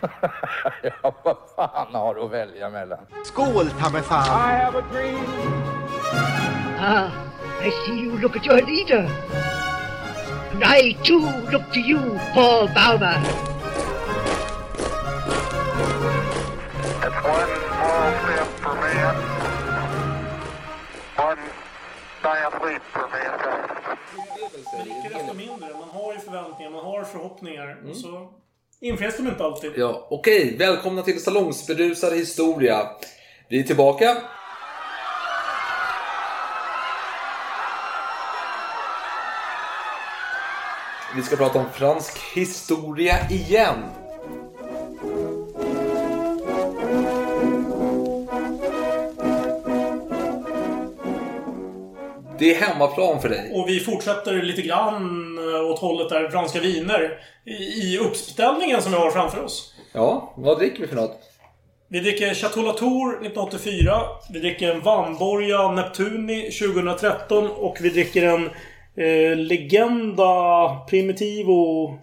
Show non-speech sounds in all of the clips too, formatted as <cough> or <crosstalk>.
<laughs> ja, vad fan har du att välja mellan? Skål, ta mig fan! I have a dream. Ah, I see you look at your leader. And I too look to you, Paul Bauma. It's one small step for man, one giant leap for mankind. Men icke desto mindre. Man har ju förväntningar, man har förhoppningar. Och så infrias de inte alltid. Ja, okej. Välkomna till Salongsberusad historia. Vi är tillbaka. Vi ska prata om fransk historia igen. Det är hemmaplan för dig. Och vi fortsätter lite grann eh, åt hållet där franska viner. I, I uppställningen som vi har framför oss. Ja, vad dricker vi för något? Vi dricker Chateau Latour 1984. Vi dricker en Vanborga Neptuni 2013. Och vi dricker en eh, Legenda Primitivo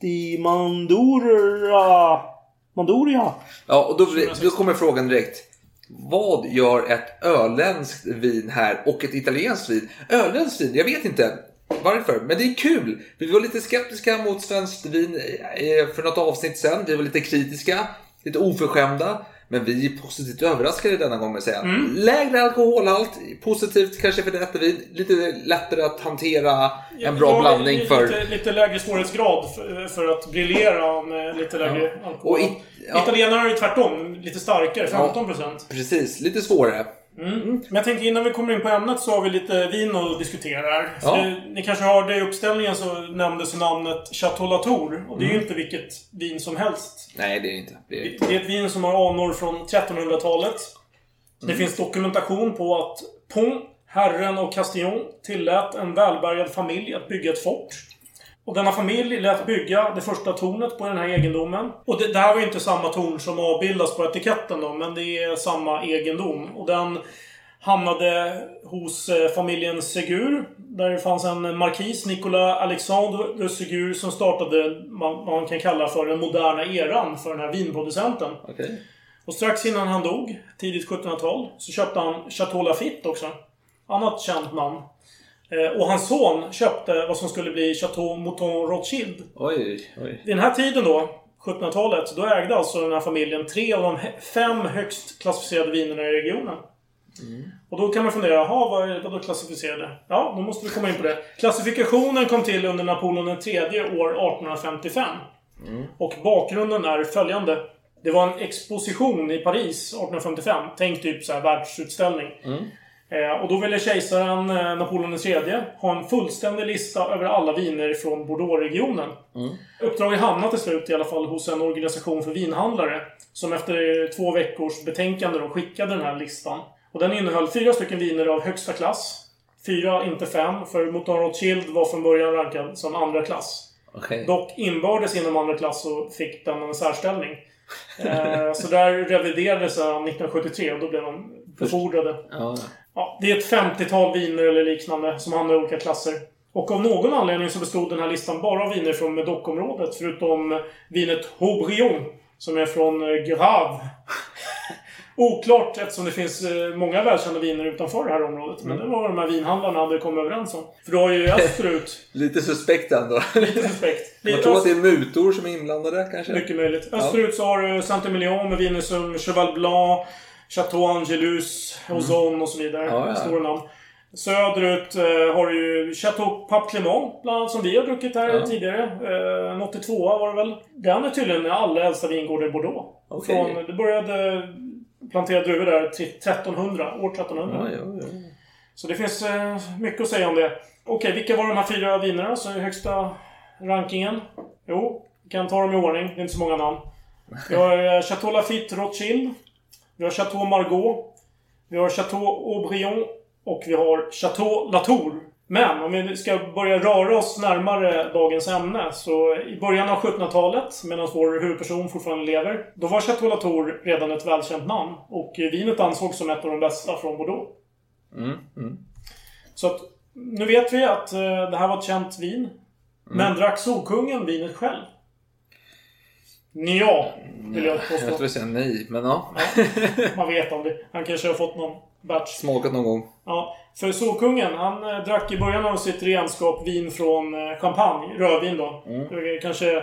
di Mandura... Mandoria? Ja, och då, då kommer frågan direkt. Vad gör ett öländskt vin här och ett italienskt vin? Öländskt vin, jag vet inte varför, men det är kul. Vi var lite skeptiska mot svenskt vin eh, för något avsnitt sen. Vi var lite kritiska, lite oförskämda. Men vi är positivt överraskade denna gång med säga. Mm. Lägre alkoholhalt, positivt kanske för detta vin. Lite lättare att hantera en bra Ja, blandning lite, för... Lite lägre svårighetsgrad för, för att briljera med lite lägre alkohol. Och i- ja. Italienarna är tvärtom lite starkare, 15%. Precis, lite svårare. Mm. Men jag tänkte innan vi kommer in på ämnet så har vi lite vin att diskutera här. För Ja. det, ni kanske hörde i uppställningen så nämndes namnet Chateau Latour. Och det är Mm. ju inte vilket vin som helst. Nej, det är det inte. Det är... Det är ett vin som har anor från 1300-talet. Det Mm. finns dokumentation på att Pont, herren och Castillon, tillät en välbärgad familj att bygga ett fort. Och denna familj lät bygga det första tornet på den här egendomen. Och det, det här var ju inte samma torn som avbildas på etiketten då, men det är samma egendom. Och den hamnade hos eh, familjen Segur. Där det fanns en markis, Nicolas Alexandre de Segur, som startade vad man kan kalla för den moderna eran för den här vinproducenten. Okej. Och strax innan han dog, tidigt 1700-tal, så köpte han Chateau Lafite också. Annat känt namn. Eh, Och hans son köpte vad som skulle bli Chateau Mouton Rothschild. Oj, oj. Vid den här tiden då, 1700-talet, då ägde alltså den här familjen tre av de fem högst klassificerade vinerna i regionen. Och då kan man fundera, jaha, vad är vadå klassificerade? Ja, då måste vi komma in på det. Klassifikationen kom till under Napoleon III år 1855. Och bakgrunden är följande. Det var en exposition i Paris 1855. Tänk typ så här världsutställning. Eh, och då ville kejsaren eh, Napoleon III ha en fullständig lista över alla viner från Bordeaux-regionen. Uppdraget hamnade till slut i alla fall hos en organisation för vinhandlare. Som efter två veckors betänkande då skickade den här listan. Och den innehöll fyra stycken viner av högsta klass. Fyra, inte fem, för Mouton Rothschild var från början rankad som andra klass. Okej. Dock inbördes inom andra klass så fick den en särställning. Eh, så där reviderades den 1973 och då blev de <laughs> befordrade. Ja. Ja, det är ett 50-tal viner eller liknande som hamnar i olika klasser. Och av någon anledning så bestod den här listan bara av viner från Medoc-området. Förutom vinet Haubrion. Som är från eh, Grave. <laughs> Oklart eftersom det finns eh, många välkända viner utanför det här området. Men det var vad de här vinhandlarna hade kommit överens om. För du har ju österut <laughs> Lite suspekt ändå. <laughs> lite suspekt. Jag Lite tror att det är mutor som är inblandade kanske. mycket möjligt. Österut så har du Saint-Emilion med viner som Cheval Blanc, Chateau Angelus, Ozon och så vidare. Ja, ja. Stora namn. Söderut eh, har du ju Chateau Pape Clément, bland annat, som vi har druckit här Ja. tidigare. Eh, en 82 var det väl. Den är tydligen den allra äldsta vingården i Bordeaux. Okej. Från, det började plantera druvor där till 1300, år 1300. Ja. Så det finns eh, mycket att säga om det. Okej, vilka var de här fyra vinerna som är högsta rankingen? Jo, vi kan ta dem i ordning. Det är inte så många namn. Vi har Chateau Lafite Rothschild. Vi har Chateau Margaux. Vi har Chateau Aubryon. Och vi har Chateau Latour. Men om vi ska börja röra oss närmare dagens ämne så i början av 1700-talet, medan vår huvudperson fortfarande lever, då var Chateau Latour redan ett välkänt namn. Och vinet ansågs som ett av de bästa från Bordeaux. Mm, mm. Så att nu vet vi att eh, det här var ett känt vin. Men drack Solkungen vinet själv? Ja, vill jag Jag skulle påstå. säga nej, men ja. Man vet aldrig. Han kanske har fått någon batch. Smakat någon gång. Ja, för Solkungen, han eh, drack i början av sitt renskap vin från eh, champagne. Rödvin då. Mm. Kanske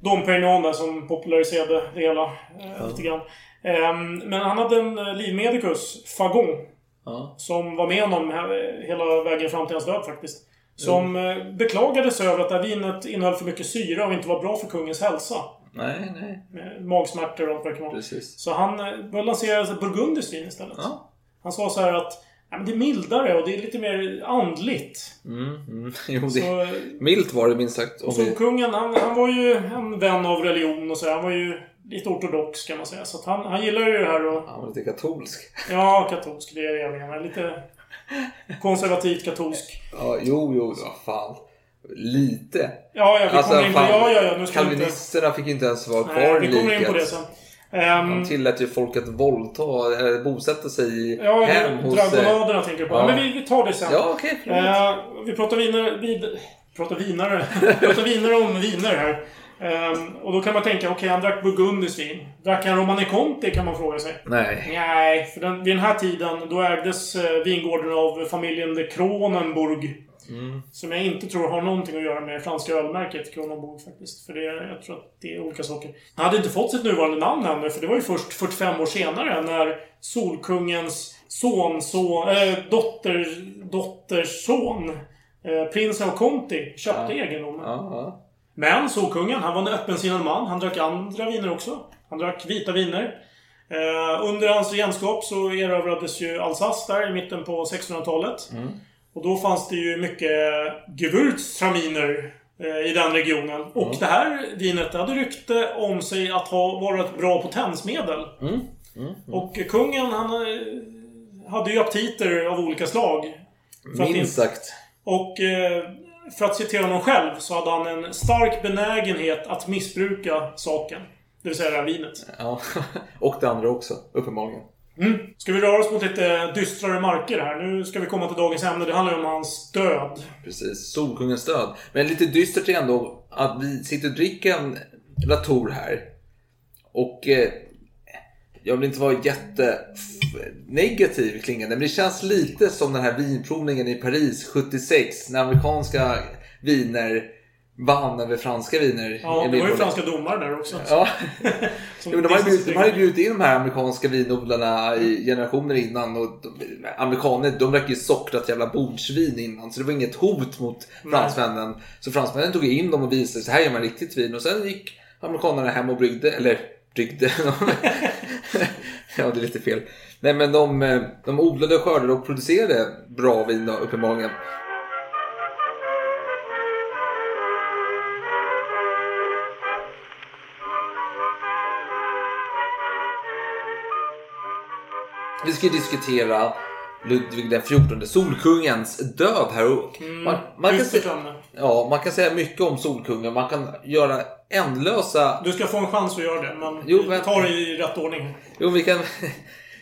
Dom Perignon där som populariserade det hela eh, lite grann. Ehm, men han hade en livmedikus, Fagon. Ja. Som var med honom he- hela vägen fram till hans död faktiskt. Som eh, beklagade sig över att det här vinet innehöll för mycket syra och inte var bra för kungens hälsa. Nej, nej. Med magsmärtor och allt vad det kan vara. Precis. Så han eh, började lansera så burgundiskt vin istället. Ja. Han sa så här att ja, men det är mildare och det är lite mer andligt. Mm, mm. <laughs> Jo, det... Så, Milt var det minst sagt. Och vi... Solkungen, han, han var ju en vän av religion och så. Han var ju lite ortodox kan man säga. Så han, han gillar ju det här och... Han var lite katolsk. Ja, katolsk. Det är det jag menar. Lite konservativt katolsk. Ja, jo, jo, vad fan. Lite. Ja, ja, vi Alltså, kommer in på fan, Ja, ja, ja. Nu vi inte... Kalvinisterna fick inte ens vara Nej, kvar vi i kommer in på det sen. Ehm, De tillät ju folk att våldta, eller bosätta sig i ja, hem hos... eh, dragonaderna tänker du på. ja. Men vi, vi tar det sen. Ja, okej. förlåt. Eh, vi pratar vinare... Vid, pratar vinare. vi pratar vinare om viner här. Ehm, och då kan man tänka, okej, han drack burgundiskt vin. Drack han Romane Conti kan man fråga sig. Nej. Nej, för den, vid den här tiden då ägdes eh, vingården av familjen de Kronenburg. Mm. Som jag inte tror har någonting att göra med franska ölmärket Kronenburg faktiskt. För det, jag tror att det är olika saker. Han hade inte fått sitt nuvarande namn ännu, för det var ju först 45 år senare när Solkungens son, son äh, dotter, dotters son, eh, prinsen av Conti, köpte egendomen. Ja, ja. Men Solkungen, han var en öppensinnad man. Han drack andra viner också. Han drack vita viner. Eh, under hans regenskap så erövrades ju Alsace där i mitten på 1600-talet. Och då fanns det ju mycket Gewürztraminer eh, i den regionen. Och det här vinet det hade rykte om sig att ha varit ett bra potensmedel. Och kungen han eh, hade ju aptiter av olika slag. Minst sagt. och eh, för att citera honom själv så hade han en stark benägenhet att missbruka saken. Det vill säga det här vinet. Ja. <laughs> Och det andra också, uppenbarligen. Mm. Ska vi röra oss mot lite dystrare marker här? Nu ska vi komma till dagens ämne. Det handlar ju om hans död. Precis. Solkungens död. Men lite dystert är ändå att vi sitter och dricker en Latour här. Och eh, jag vill inte vara jätte negativ klingande, men det känns lite som den här vinprovningen i Paris 76 när amerikanska viner vann över franska viner. Ja, det var ju franska domare där också. Ja. <laughs> Jo, de har ju bjudit, de in de här amerikanska vinodlarna i generationer innan. Och de, amerikaner de drack ju sockrat jävla bordsvin innan. Så det var inget hot mot fransmännen. Så fransmännen tog in dem och visade så här gör man riktigt vin. Och sen gick amerikanerna hem och bryggde. Eller bryggde. <laughs> ja, det är lite fel. Nej, men de, eh, de odlade, skördade och producerade bra vin då, uppenbarligen. Vi ska diskutera Ludvig den XIV, Solkungens död här. Och man, man, kan ämne. ja, man kan säga mycket om Solkungen. Man kan göra ändlösa... Du ska få en chans att göra det, men Jo, men- tar det i rätt ordning. Jo, vi kan... <laughs>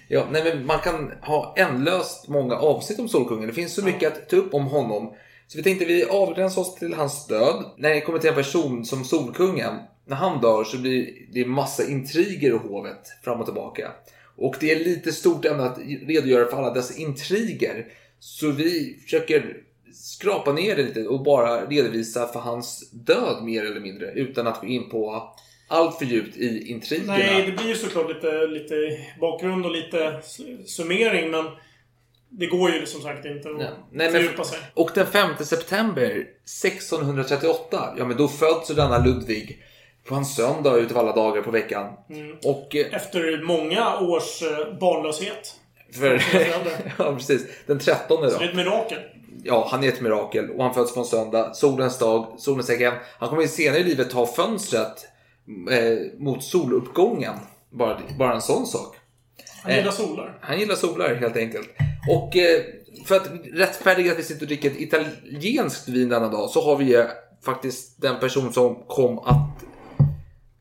Ja, nej, men man kan ha ändlöst många avsnitt om Solkungen. Det finns så mycket att ta upp om honom. Så vi tänkte vi avgränsar oss till hans död. När det kommer till en person som Solkungen, när han dör så blir det massa intriger i hovet fram och tillbaka. Och det är lite stort ämne att redogöra för alla dessa intriger. Så vi försöker skrapa ner det lite och bara redovisa för hans död mer eller mindre. Utan att gå in på allt för djupt i intrigerna. Nej, det blir ju såklart lite, lite bakgrund och lite summering, men det går ju som sagt inte att. Nej, men- fördjupa sig. Och den 5 september 1638, ja men då föds denna Ludvig på en söndag utav alla dagar på veckan. Mm. Och eh, Efter många års eh, barnlöshet. för... <laughs> ja precis, den 13 Så det är ett mirakel. Ja, han är ett mirakel och han föds på en söndag, solens dag, solens tecken. Han kommer senare i livet ta fönstret eh, mot soluppgången. Bara, bara en sån sak. Han gillar solar. Han gillar solar helt enkelt. Och eh, för att rättfärdiga att vi sitter och dricker ett italienskt vin denna dag så har vi ju faktiskt den person som kom att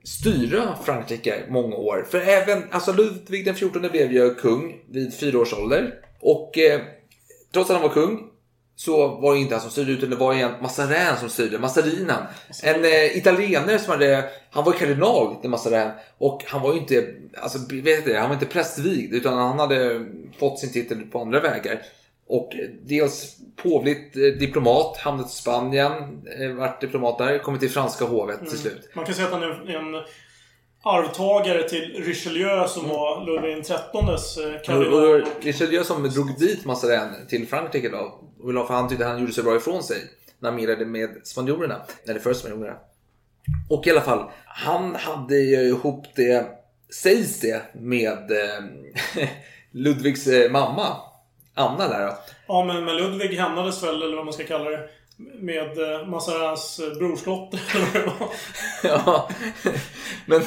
styra Frankrike många år. För även, alltså Ludvig den XIV blev ju kung vid fyra års ålder. Och eh, trots att han var kung så var det inte han som styrde utan det var en Mazarin som styrde, Mazarinen. En eh, italienare som hade, han var kardinal till Mazarin och han var ju inte, alltså vet du, han var inte prästvigd utan han hade fått sin titel på andra vägar. Och dels påvligt eh, diplomat, hamnat i Spanien, eh, vart diplomat där, kommit till franska hovet till slut. Man kan säga att han är en arvtagare till Richelieu som var Ludvig XIIIs eh, kardinal. Richelieu som drog dit Mazarin till Frankrike då. Och För han tyckte han gjorde så bra ifrån sig. När han medlade med spanjorerna. Eller för spanjorerna. Och i alla fall, han hade ju ihop det, sägs det, med <laughs> Ludvigs mamma. Anna där då. Ja, men, men Ludvig hämnades väl, eller vad man ska kalla det, med eh, Mazarins eh, brorsdotter. <laughs> eller vad det var. Ja. Men,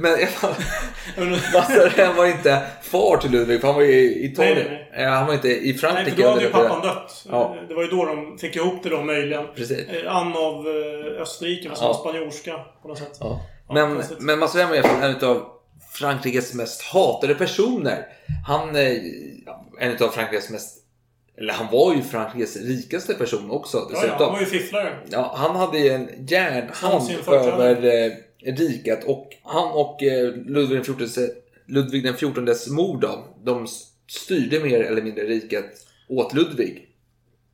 men. Mazarin var inte far till Ludvig, för han var ju i Italien. Nej, Eh, Han var inte i Nej, Frankrike. för då hade ju pappan dött. Ja. Det var ju då de fick ihop det då möjligen. Precis. Eh, Ann av Österrike, som Ja. spanjorska på något sätt. Ja. Ja, Men, konstigt. men Mazarin var en av Frankrikes mest hatade personer. Han är en av Frankrikes mest... Eller han var ju Frankrikes rikaste person också Ja, ja, han var ju fifflare. Ja, han hade ju en järnhand över eh, riket och han och eh, Ludvig den XIV, Ludvig den XIVs mor då, de styrde mer eller mindre riket åt Ludvig.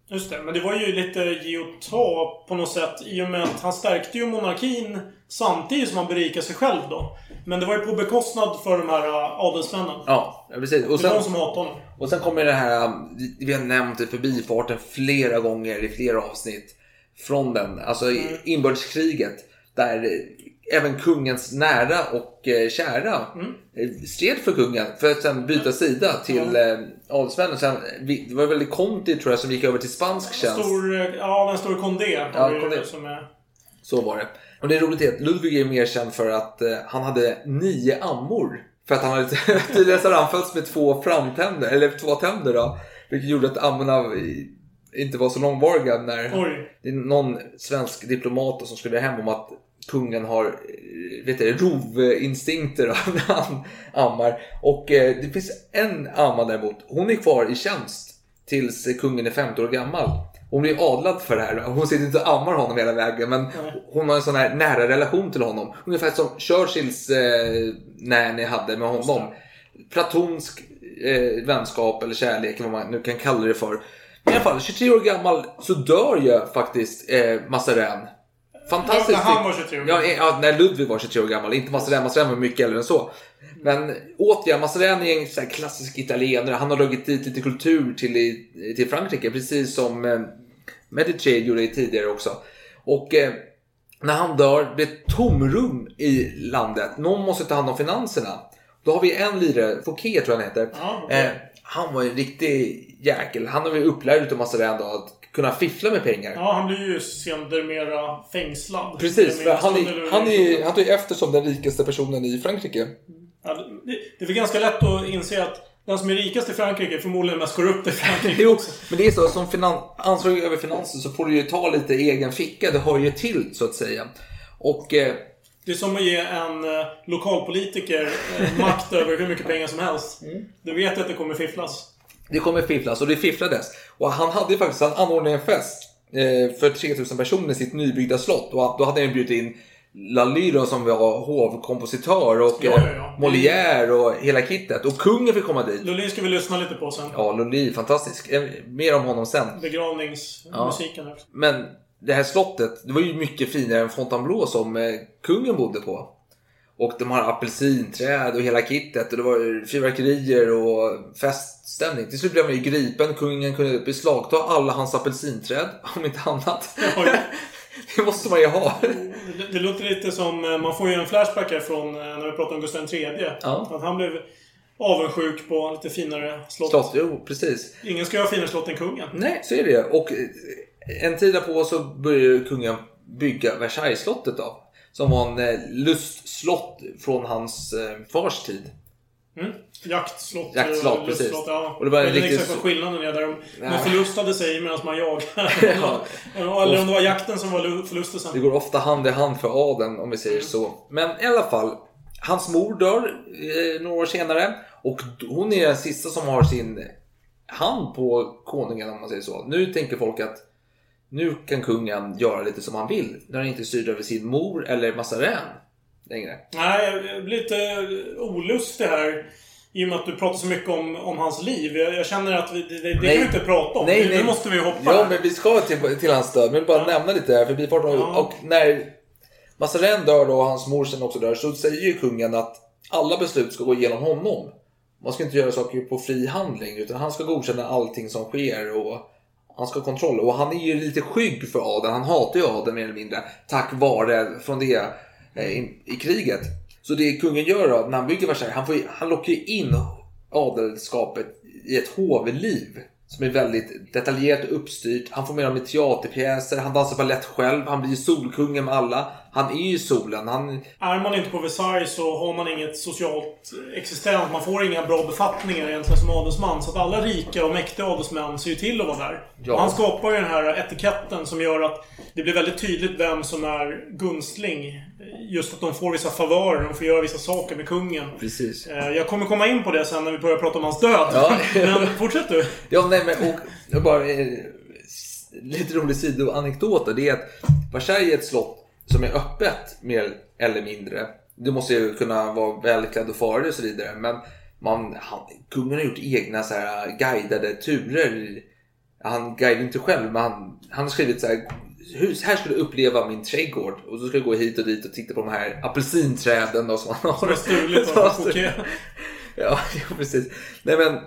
Just det, men det var ju lite ge och ta på något sätt i och med att han stärkte ju monarkin samtidigt som han berikade sig själv då. Men det var ju på bekostnad för de här äh, adelsmännen. Ja, precis. Och det var sen, de som hatade honom. Och sen kommer det här, vi har nämnt det förbifarten flera gånger i flera avsnitt från den, alltså Mm. inbördeskriget. Där även kungens nära och eh, kära Mm. stred för kungen för att sen byta sida till eh, adelsmännen. Sen, det var väl Conti tror jag som gick över till spansk tjänst. Stor, ja, den stor Condé. Ja, Condé. Som är, Så var det. Och det är roligt är att Ludvig är mer känd för att eh, han hade nio ammor. För att han hade <laughs> tydligen så han fötts med två framtänder, eller två tänder då. Vilket gjorde att ammorna inte var så långvariga när oj. det är någon svensk diplomat som skulle hem om att kungen har eh, vet du, rovinstinkter när <laughs> han ammar. Och eh, det finns en amma däremot, hon är kvar i tjänst tills kungen är 50 år gammal. Hon blir adlad för det här. Hon sitter inte och ammar honom hela vägen men hon har en sån här nära relation till honom. Ungefär som Churchills eh, nanny hade med honom. Platonsk eh, vänskap eller kärlek eller vad man nu kan kalla det för. Men i alla fall, 23 år gammal så dör ju faktiskt eh, Mazarin. Fantastiskt. När han var 23 år gammal. ja, när Ludvig var 23 år gammal. Inte Mazarin. Mazarin var mycket äldre än så. Men återigen, Mazarin är en så här klassisk italienare. Han har dragit dit lite kultur till, till Frankrike. Precis som eh, Medici gjorde tidigare också. Och eh, när han dör blir det tomrum i landet. Någon måste ta hand om finanserna. Då har vi en lirare, Fouquet tror jag han heter. Ja, okej. eh, han var en riktig jäkel. Han har ju upplärd utav Mazarin då att kunna fiffla med pengar. Ja, han blir ju sedermera fängslad. Precis, för han, är, han, är, han tar ju efter som den rikaste personen i Frankrike. Ja, det, det är väl ganska lätt att inse att den som är rikast i Frankrike är förmodligen mest korrupt i Frankrike <laughs> Jo, men det är så. Som finan- ansvarig över finanser så får du ju ta lite egen ficka. Det hör ju till så att säga. Och eh, Det är som att ge en eh, lokalpolitiker eh, <laughs> makt över hur mycket pengar som helst. Mm. Du vet att det kommer fifflas. det kommer fifflas och det fifflades. Och han hade ju faktiskt, han anordnade en fest eh, för 3000 personer i sitt nybyggda slott. Och då hade han bjudit in Lally då, som var hovkompositör och Ja, ja, ja. Molière och hela kittet. Och kungen fick komma dit. Lulin ska vi lyssna lite på sen. Ja, Lully, fantastisk. Eh, Mer om honom sen. Begravningsmusiken också. Men det här slottet, det var ju mycket finare än Fontainebleau som eh, kungen bodde på. Och de har apelsinträd och hela kittet och det var fyrverkerier och feststämning. Till slut blev man ju gripen. Kungen kunde beslagta alla hans apelsinträd, <laughs> om inte annat. Det måste man ju ha. Det, det låter lite som... eh, Man får ju en flashback här från eh, när vi pratade om Gustav III. Ja. Att han blev avundsjuk på lite finare slott. Slott, jo, precis. Ingen ska ha finare slott än kungen. Nej, så är det. Och eh, en tid därpå så började kungen bygga Versaillesslottet då. Som var en lustslott från hans fars tid. Mm. Jaktslott. Jaktslott, precis. lustslott, Ja. Och det var jag vet inte riktigt- exakt vad skillnaden är där. De, Nej. man förlustade sig medan man jagar. <laughs> Ja. Eller om det var jakten som var lu- förlustelsen. Det går ofta hand i hand för adeln om vi säger så. Men i alla fall, hans mor dör eh, några år senare. Och hon är den sista som har sin hand på konungen om man säger så. Nu tänker folk att nu kan kungen göra lite som han vill. När han inte styr över sin mor eller Mazarin längre. Nej, jag blir lite olustig här. I och med att du pratar så mycket om, om hans liv. Jag, jag känner att vi, det, det kan vi inte prata om. Nej, nu, nej. nu måste vi hoppa Ja, men vi ska till, till hans död. Men jag vill bara nämna lite här förbifarten. Ja. Och när Mazarin dör då och hans mor sen också dör så säger ju kungen att alla beslut ska gå igenom honom. Man ska inte göra saker på fri handling utan han ska godkänna allting som sker och han ska ha kontroll. Och han är ju lite skygg för adeln. Han hatar ju adeln mer eller mindre tack vare från det Eh, i, i kriget. Så det kungen gör då, när han bygger Versailles, han, får, han lockar ju in adelskapet i ett hovliv. Som är väldigt detaljerat uppstyrt. Han får med dem i teaterpjäser, han dansar balett själv, han blir solkungen med alla. Han är ju solen. Han, Är man inte på Versailles så har man inget socialt existens. Man får inga bra befattningar egentligen som adelsman. Så att alla rika och mäktiga adelsmän ser ju till att vara där. Ja. Han skapar ju den här etiketten som gör att det blir väldigt tydligt vem som är gunstling. Just att de får vissa favörer, de får göra vissa saker med kungen. precis. Eh, Jag kommer komma in på det sen när vi börjar prata om hans död. Ja. <laughs> Men fortsätt du. Ja, nej men och, och bara eh, lite rolig sidoanekdot det är att Versailles är ett slott som är öppet mer eller mindre. Du måste ju kunna vara välklädd och fara och så vidare. Men man, han, kungen har gjort egna så här guidade turer. Han guidar inte själv, men han, han har skrivit så här. Hur, här ska du uppleva min trädgård och så ska du gå hit och dit och titta på de här apelsinträden då, som han har. Som är stulet av. Ja, <laughs> ja, precis. Nej, men,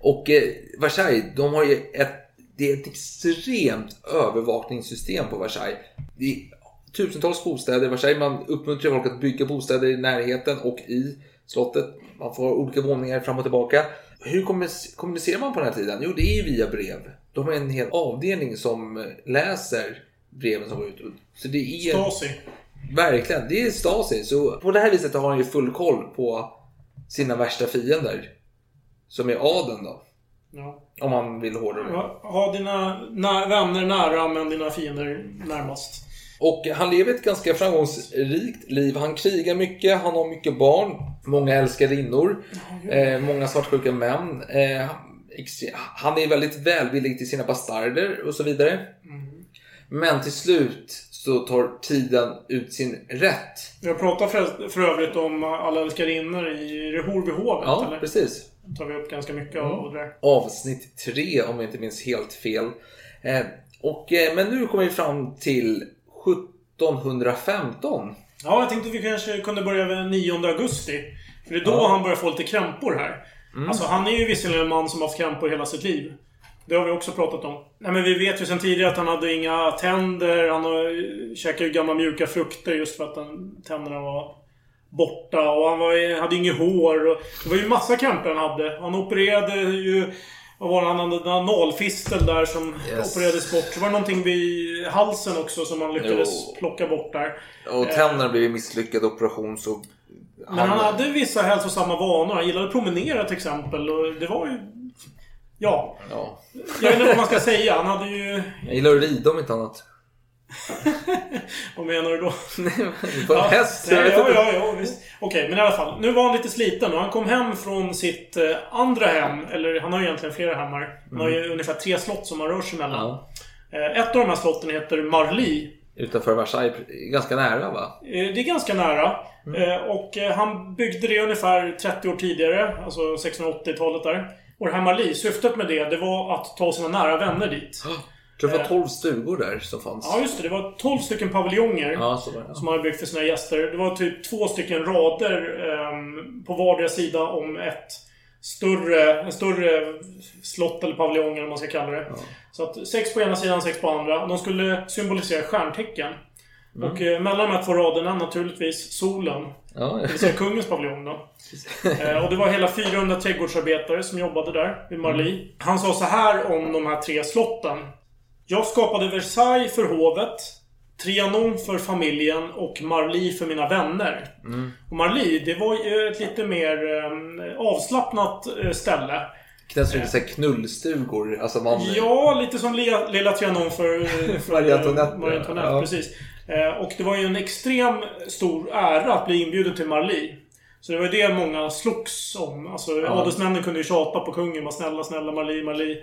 och eh, Versailles, de har ju ett, det är ett extremt övervakningssystem på Versailles. Det är tusentals bostäder i Versailles. Man uppmuntrar folk att bygga bostäder i närheten och i slottet. Man får olika våningar fram och tillbaka. Hur kommunic- kommunicerar man på den här tiden? Jo, det är via brev. De har en hel avdelning som läser breven som går ut. Så det är Stasi. Verkligen, det är Stasi. Så på det här viset har han ju full koll på sina värsta fiender. Som är adeln då. Ja. Om man vill hårdare. Ha- Ha dina nä- vänner nära men dina fiender närmast. Och han lever ett ganska framgångsrikt liv. Han krigar mycket, han har mycket barn, många älskarinnor, eh, många svartsjuka män. Eh, han är väldigt välvillig till sina bastarder och så vidare. Men till slut så tar tiden ut sin rätt. Jag pratar för, för övrigt om alla älskarinnor i Rehorbyhovet. Ja, eller? precis. tar vi upp ganska mycket av det där. avsnitt 3 om jag inte minns helt fel. Eh, och, eh, men nu kommer vi fram till 1715. Ja, jag tänkte att vi kanske kunde börja den 9 augusti. För det är då Ja. han börjar få lite krämpor här. Alltså, han är ju visserligen en man som har haft krämpor hela sitt liv. Det har vi också pratat om. Nej, men vi vet ju sedan tidigare att han hade inga tänder. Han har, käkade ju gamla mjuka frukter just för att den, tänderna var borta. Och han var, hade inget hår. Och, det var ju massa krämpor han hade. Han opererade ju... Vad var det? Han hade en analfistel där som Yes. opererades bort. Så var det någonting vid halsen också som han lyckades Jo. plocka bort där. Och tänderna blev en misslyckad operation så... Men han hade vissa hälsosamma vanor. Han gillade att promenera till exempel. Och det var ju... Ja. Ja. Jag vet inte vad man ska säga. Han hade ju... Jag gillar att rida om inte annat. <laughs> Vad menar du då? <laughs> På en häst? Ja, ja, ja, ja visst. Okej, men i alla fall. Nu var han lite sliten och han kom hem från sitt eh, andra hem. Eller han har ju egentligen flera hemmar. Han har ju ungefär tre slott som han rör sig mellan. Mm. Ja. Eh, ett av de här slotten heter Marly. Utanför Versailles, ganska nära va? Eh, Det är ganska nära. Mm. Och han byggde det ungefär 30 år tidigare. Alltså 1680-talet där. Och det här Marly, syftet med det, det var att ta sina nära vänner dit. Det var 12 stugor där som fanns. Ja, just det. Det var 12 stycken paviljonger. Ja, var det. Som han hade byggt för sina gäster. Det var typ två stycken rader ehm, på vardera sida om ett större, en större slott eller paviljong eller vad man ska kalla det. Så att sex på ena sidan, sex på andra. De skulle symbolisera stjärntecken. Mm. Och eh, mellan de här två raderna naturligtvis solen. Ja, Det vill säga kungens paviljong då. Eh, och det var hela 400 trädgårdsarbetare som jobbade där vid Marly. Han sa så här om de här tre slotten. Jag skapade Versailles för hovet. Trianon för familjen och Marli för mina vänner. Och Marli, det var ju ett lite mer eh, avslappnat eh, ställe. Känns det lite så här knullstugor? Alltså man... Ja, lite som Lilla, Lilla Trianon för, <laughs> för Marie Antoinette. Marie Antoinette, Ja. precis. Eh, och det var ju en extrem stor ära att bli inbjuden till Marli. Så det var ju det många slogs om. Alltså, Adelsmännen kunde ju tjata på kungen. Var snälla, snälla, Marli, Marli.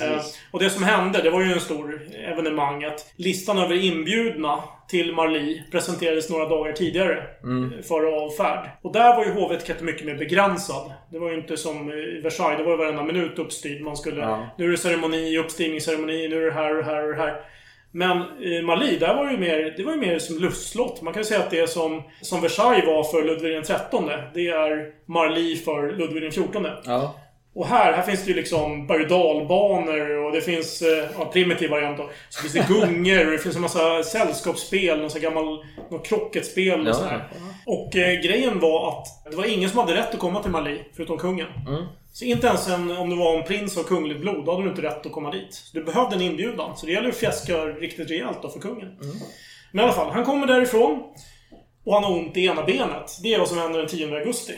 Eh, och det som hände, det var ju en stor evenemang. Att listan över inbjudna till Marli presenterades några dagar tidigare. Före avfärd. Och där var ju hovetiket mycket mer begränsad. Det var ju inte som i Versailles. Det var ju varenda minut uppstyrd. Man skulle... Ja. Nu är det ceremoni, uppstigningsceremoni, nu är det här och här och här. Men i Mali, där var det ju mer, det var ju mer som lustslott. Man kan ju säga att det är som, som Versailles var för Ludvig XIII. Det är Marli för Ludvig XIV. Ja. Och här, här finns det ju liksom berg och det finns eh, ja, primitiv variant då. Så finns det <laughs> gungor och det finns en massa sällskapsspel, någon sån gammal något krocketspel och Ja. sådär. Och eh, grejen var att det var ingen som hade rätt att komma till Mali, förutom kungen. Så inte ens en, om du var en prins av kungligt blod, då hade du inte rätt att komma dit. Så du behövde en inbjudan. Så det gäller att fjäska riktigt rejält då för kungen. Men i alla fall, han kommer därifrån. Och han har ont i ena benet. Det är vad som händer den 10 augusti.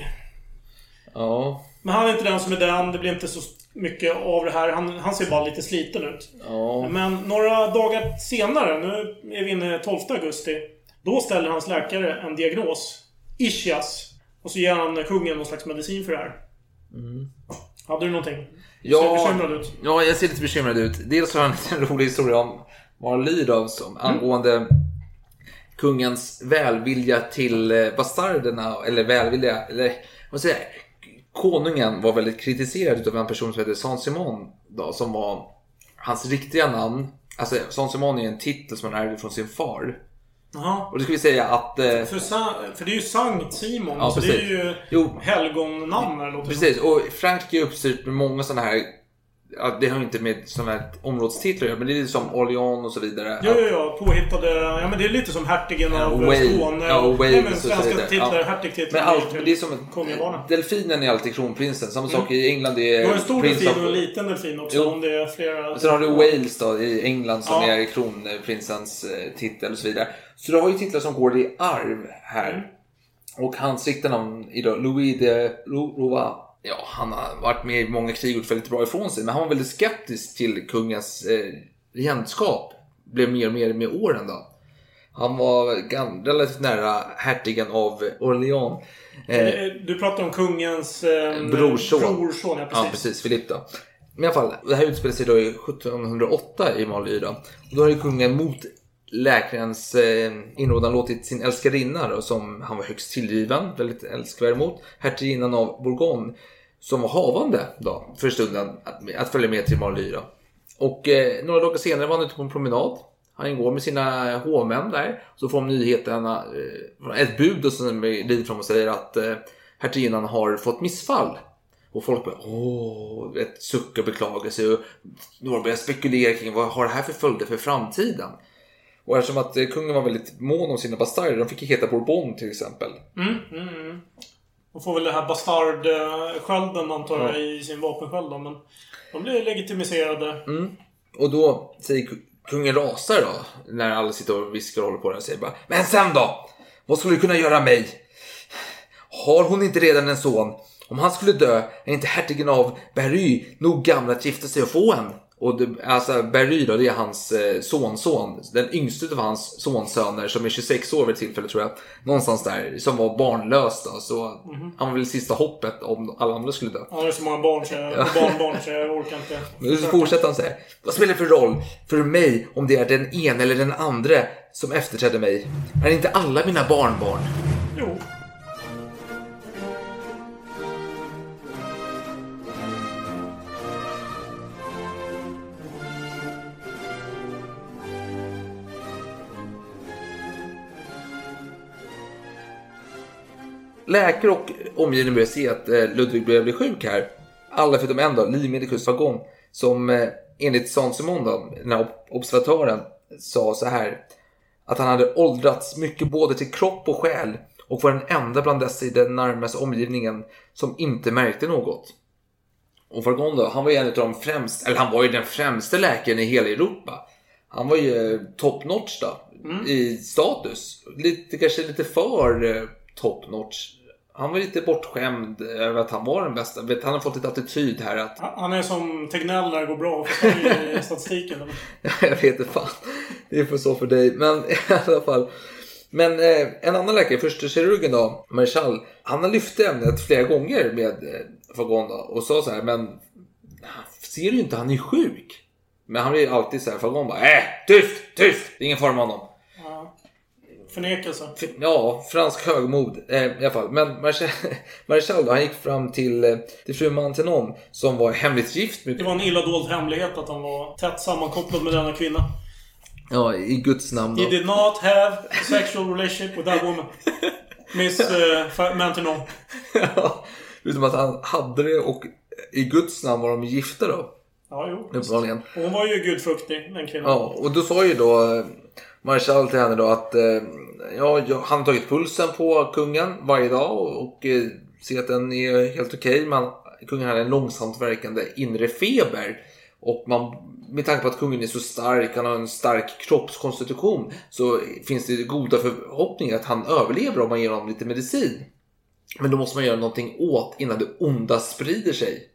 Ja. Men han är inte den som är den. Det blir inte så mycket av det här. Han, han ser bara lite sliten ut. Ja. Men några dagar senare, nu är vi inne 12 augusti. Då ställer hans läkare en diagnos. Ischias. Och så ger han kungen någon slags medicin för det här. Hade du någonting? Ser Ja, bekymrad ut. ja, jag ser lite bekymrad ut. Dels har jag en <laughs> rolig historia om Marli då, som, angående kungens välvilja till eh, bastarderna, eller välvilja, eller vad säger jag? Konungen var väldigt kritiserad av en person som heter Saint-Simon då, som var hans riktiga namn. Alltså Saint-Simon är en titel som han ärvde från sin far. Jaha. Och det ska vi säga att... Eh, För, för det är ju Sankt Simon. Ja, alltså det är precis. ju helgonnamn det som. Precis, och Frankrike är uppstyrt med många sådana här Ja, det har inte med sådana här områdestitlar att göra, men det är lite som Orléans och så vidare. Ja, ja, ja. Påhittade... Ja, men det är lite som hertigen Ja, av Wales- Skåne. ja, och Wales Nej, men svenska titlar, Ja. hertigtitlar. Men allt, det är som. Delfinen är alltid kronprinsen. Samma sak i England. Det Du är har en stor delfin och en liten delfin också. Jo. Om det är flera... Sen har du Wales då i England som Ja. är kronprinsens eh, titel och så vidare. Så du har ju titlar som går i arv här. Mm. Och hans riktiga namn då Louis de Roua. Ja, han har varit med i många krig och gjort väldigt bra ifrån sig. Men han var väldigt skeptisk till kungens eh, regentskap. Blev mer och mer med åren då. Han var relativt nära hertigen av Orléans. Eh, Eh, Du pratar om kungens... Eh, Brorson. Brorson, ja precis. Ja, precis. Filip då. Men i alla fall, det här utspelar sig då i 1708 i Mali då. Då har ju kungen mot läkarens eh, inrådan låtit sin älskarinna då, som han var högst tillgiven, väldigt älskvärd mot, hertiginnan av Bourgogne, som var havande då för stunden att, att följa med till Marly. då. Och eh, några dagar senare var han ute på en promenad. Han går med sina hovmän där. Så får de nyheterna, eh, ett bud och som rider fram och säger att eh, hertiginnan har fått missfall. Och folk börjar åh, ett sucka och beklaga sig. Och några börjar spekulera kring vad har det här för följder för framtiden. Och eftersom att eh, kungen var väldigt mån om sina bastarder, de fick ju heta Bourbon till exempel. Mm, mm, mm. De får väl det här bastardskölden antar jag i sin vapensköld då, men de blir legitimiserade. Och då säger ku- kungen rasar då, när alla sitter och viskar och håller på det och säger bara Men sen då? Vad skulle du kunna göra mig? Har hon inte redan en son? Om han skulle dö, är inte hertigen av Berry nog gammal att gifta sig och få en? Och det, alltså Berry då, det är hans eh, sonson. Den yngste av hans sonsöner som är 26 år vid tillfället tror jag. Någonstans där, som var barnlös då. Så han var väl sista hoppet om alla andra skulle dö. Han har ju så många barn så jag, och barnbarn så jag orkar inte. <laughs> Men så fortsätter han så här. Vad spelar det för roll för mig om det är den ena eller den andra som efterträder mig? Är inte alla mina barnbarn? Jo. Läkare och omgivning börjar se att eh, Ludvig börjar bli sjuk här. Alla förutom en då, Lee Medicus Wagon, som eh, enligt Saint-Simon då, den här ob- observatören, sa så här. Att han hade åldrats mycket både till kropp och själ och var den enda bland dessa i den närmaste omgivningen som inte märkte något. Och Vargon då, han var ju en av de främsta, eller han var ju den främste läkaren i hela Europa. Han var ju eh, top notch då. Mm. I status. Lite, kanske lite för top notch. Han var lite bortskämd över att han var den bästa. Vet, Han har fått lite attityd här att Han är som Tegnell det går bra i <laughs> statistiken. <laughs> jag vet inte fan. Det är för så för dig. Men <laughs> i alla fall. Men eh, en annan läkare, första kirurgen då, Marshall, han har lyft ämnet flera gånger med eh, Fagon då, och sa så här, men ser du inte han är sjuk? Men han blir alltid så här, Fagon bara, äh, tyst, tyst, det är ingen fara med honom. Ja. Förnekelse. Ja, fransk högmod eh, i alla fall. Men Marshall <laughs> då, han gick fram till, eh, till fru Mantenon som var hemligt gift med Det var en illa dold hemlighet att han var tätt sammankopplad med denna kvinna. Ja, i Guds namn He då. did not have a sexual relationship with that woman. Miss Fa- Mantenon. <laughs> Ja, Utom att han hade det och i Guds namn var de gifta då. Ja, jo. Uppenbarligen. Hon var ju gudfruktig, den kvinnan. Ja, och då sa ju då eh, Marshall till henne då att eh, ja, han har tagit pulsen på kungen varje dag och, eh, ser att den är helt okej. men kungen har en långsamt verkande inre feber. Och man, med tanke på att kungen är så stark, han har en stark kroppskonstitution, så finns det goda förhoppningar att han överlever om man ger honom lite medicin. Men då måste man göra någonting åt innan det onda sprider sig.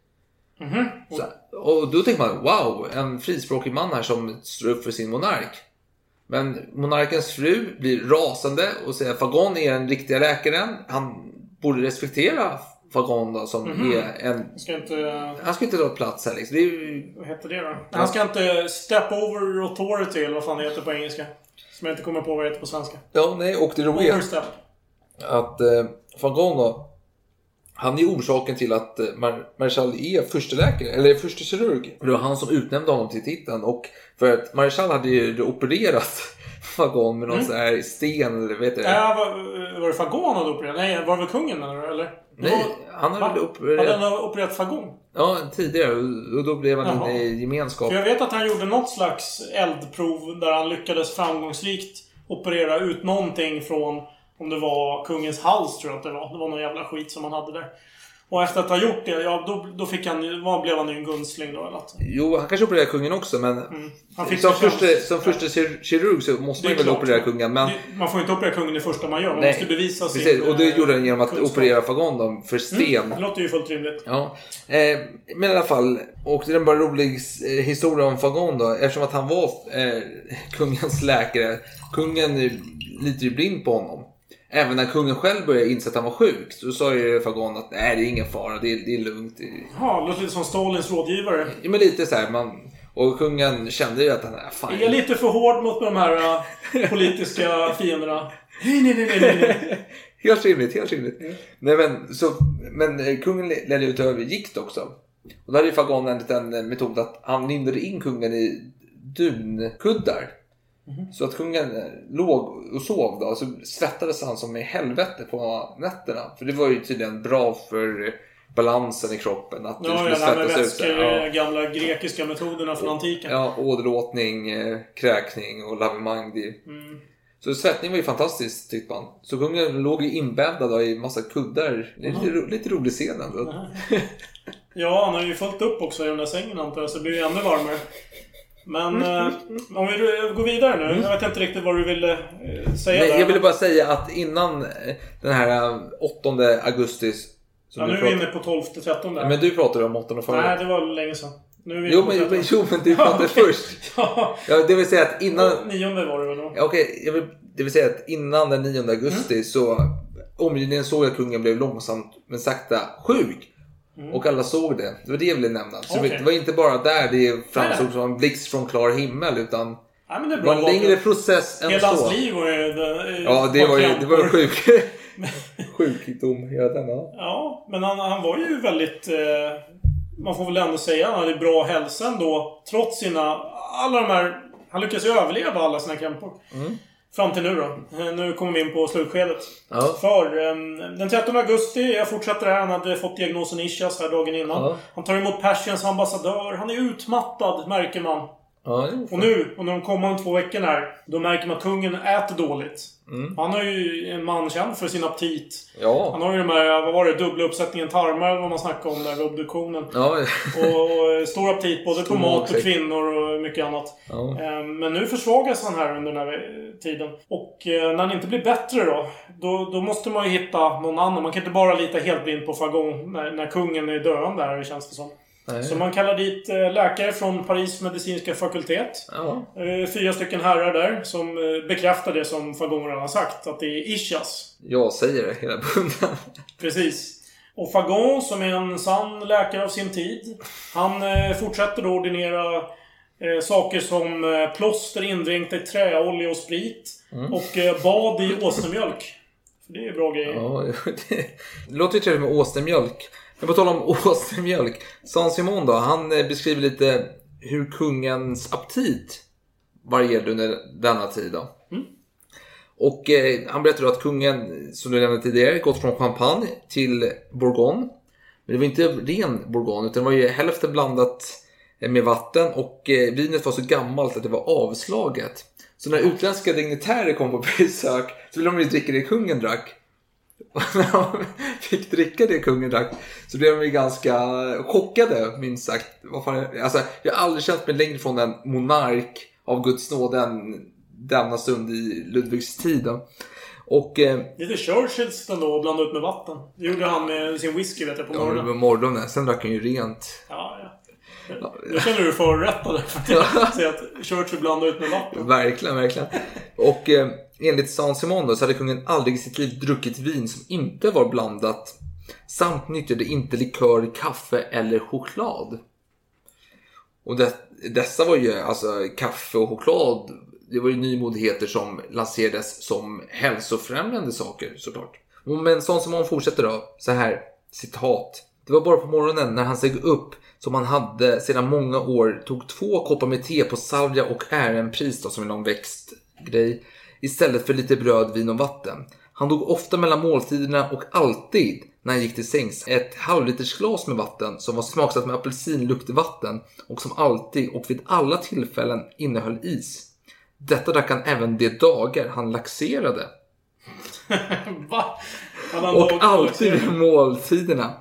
Mhm. Så, och då tänker man, wow, en frispråkig man här som står upp för sin monark. Men monarkens fru blir rasande och säger att Fagon är den riktiga läkaren. Han borde respektera Fagon då, som Mhm. är en... Jag ska inte... Han ska inte ta plats här liksom. Det är. Vad heter det då? Han ska inte step over authority, eller vad fan det heter på engelska. Som jag inte kommer på vad det heter på svenska. Ja, nej, och det roliga är Overstep. att eh, Fagon då, han är orsaken till att eh, Mar- Marshall är försteläkare, eller förste kirurg. Det var han som utnämnde honom till titeln och för att Marshall hade ju opererat <laughs> Fagon med någon Mm. sån här sten eller vet du Ja, var, var det Fagon han hade opererat? Nej, var det väl kungen menar du? Eller? Nej, han hade väl opererat- Hade han opererat Fagon? Ja, tidigare. Och- då blev han inne i gemenskap. För jag vet att han gjorde något slags eldprov där han lyckades framgångsrikt operera ut någonting från, om det var kungens hals tror jag att det var. Det var någon jävla skit som han hade där. Och efter att ha gjort det, ja då, då fick han vad blev han ju en gunstling då eller. Jo, han kanske opererade kungen också, men Mm. Han fick som, första, som första kir- kirurg så måste man väl klart. operera kungen. Men, Det- Man får inte operera kungen det första man gör. Man nej, måste bevisa sin precis, Och det eh, gjorde han genom att kunskap. operera Fagon då, för sten. Mm, det låter ju fullt rimligt. Ja, eh, men i alla fall. Och det är bara en rolig eh, historia om Fagon då. Eftersom att han var eh, kungens läkare. Kungen litar ju blind på honom. Även när kungen själv började inse att han var sjuk. Så sa ju Fagon att nej, det är ingen fara. Det är, det är lugnt. Är... Ja, låter lite som Stalins rådgivare. Ja, men lite så här. Man, och kungen kände ju att han är fan. Är jag lite för hård mot de här eh, politiska <laughs> fienderna? Nej, nej, nej, nej, nej. <laughs> Helt rimligt, helt rimligt. Nej, men, så, men eh, kungen ledde ut över gikt också. Och då hade ju Fagon en liten eh, metod att han lindade in kungen i dunkuddar. Så att kungen eh, låg och sov då, så svettades han som i helvete på nätterna. För det var ju tydligen bra för balansen i kroppen. Att du Ja, skulle här med svettas ut. vätskor. Ja. gamla grekiska metoderna från antiken. Ja, åderlåtning, eh, kräkning och lavemang. Mm. Så svettning var ju fantastiskt tyckte man. Så kungen låg ju inbäddad i massa kuddar. Det är lite, lite rolig scen ändå. Ja, han har ju fullt upp också i den där sängen antar jag, så det blir ju ännu varmare. Men eh, om vi går vidare nu. Jag vet inte riktigt vad du ville eh, säga Nej, där. jag ville bara säga att innan eh, den här eh, 8 augusti. Som Ja, nu är vi inne på 12-13 där. Men du pratade om 8 förra. Nej, det var länge sedan. Nu är vi Jo inne på men, 13. men, jo, men du pratade <laughs> först. Ja, Ja, det vill säga att innan... nionde var det väl då? Ja, Okej, jag vill, det vill säga att innan den 9 augusti Mm. så omgivningen såg att kungen blev långsamt men sakta sjuk. Och alla såg det. Det var det jag ville nämna. Så Mm. Okej. det var inte bara där det framstod som en blixt från klar himmel utan men det var en längre process än Hela så. hans liv var ju... Ja, det var ju det var sjuk, <laughs> sjukdom hela den. Ja. Ja, men han, han var ju väldigt... Eh, man får väl ändå säga han hade bra hälsa ändå. Trots sina... Alla de här... Han lyckades ju överleva alla sina krämpor. Fram till nu då. Eh, Nu kommer vi in på slutskedet. Ja. För ehm, den 13 augusti, jag fortsätter här, han hade fått diagnosen ischias här dagen innan. Ja. Han tar emot Persiens ambassadör. Han är utmattad, märker man. Ja, Och nu, och de kommande två veckorna här, då märker man att kungen äter dåligt. Mm. Han är ju en man känd för sin aptit. Ja. Han har ju de här, vad var det, dubbla uppsättningen tarmar eller vad man snackade om där vid obduktionen. Ja, Och, och stor aptit både Stor på mat och kvinnor och mycket annat. ja. Eh, Men nu försvagas han här under den här eh, tiden. Och eh, när han inte blir bättre då, då, då måste man ju hitta någon annan. Man kan inte bara lita helt blind på Fagon när, när kungen är döende här, känns det som. Nej. Så man kallar dit eh, läkare från Paris medicinska fakultet. ja. Eh, Fyra stycken herrar där som eh, bekräftar det som Fagon redan har sagt. Att det är Ischias. Jag säger det hela bunden. Precis. Och Fagon, som är en sann läkare av sin tid, han fortsätter då ordinera saker som plåster indränkta i träolja och sprit. Och eh, bad i åsnemjölk. För det är bra grejer. Ja, <laughs> det låter ju trevligt med åsnemjölk. Men på tal om <laughs> åsnemjölk. San Simon då, han eh, beskriver lite hur kungens aptit varierade under denna tid. Då. Och eh, han berättar att kungen, som du nämnde tidigare, gått från champagne till bourgogne. Men det var inte ren bourgogne, utan det var ju hälften blandat eh, med vatten och eh, vinet var så gammalt att det var avslaget. Så när utländska dignitärer kom på <laughs> besök så ville de ju dricka det kungen drack. När de fick dricka det kungen drack så blev de ju ganska chockade, minst sagt. Alltså, jag har aldrig känt mig längre från en monark av Guds nåde än denna stund i Ludvigs tid. Och eh, Lite Churchills ändå att blanda ut med vatten. Det gjorde han med sin whisky vet jag på ja, det var morgonen. morgonen, sen drack han ju rent. Ja, ja. Nu känner du dig för att säga att Churchill blandar ut med vatten. Verkligen, verkligen. Och eh, enligt San Simon då, så hade kungen aldrig i sitt liv druckit vin som inte var blandat. Samt nyttjade inte likör kaffe eller choklad. Och det, dessa var ju, alltså kaffe och choklad, det var ju nymodigheter som lanserades som hälsofrämjande saker såklart. Men San Simon fortsätter då, så här, citat. Det var bara på morgonen när han steg upp som han hade sedan många år tog två koppar med te på salvia och ärenpris då, som är någon växtgrej istället för lite bröd, vin och vatten. Han tog ofta mellan måltiderna och alltid när han gick till sängs ett halvliters glas med vatten som var smaksatt med apelsinluktvatten och som alltid och vid alla tillfällen innehöll is. Detta drack han även de dagar han laxerade. <laughs> Va? Han Och alltid vid måltiderna.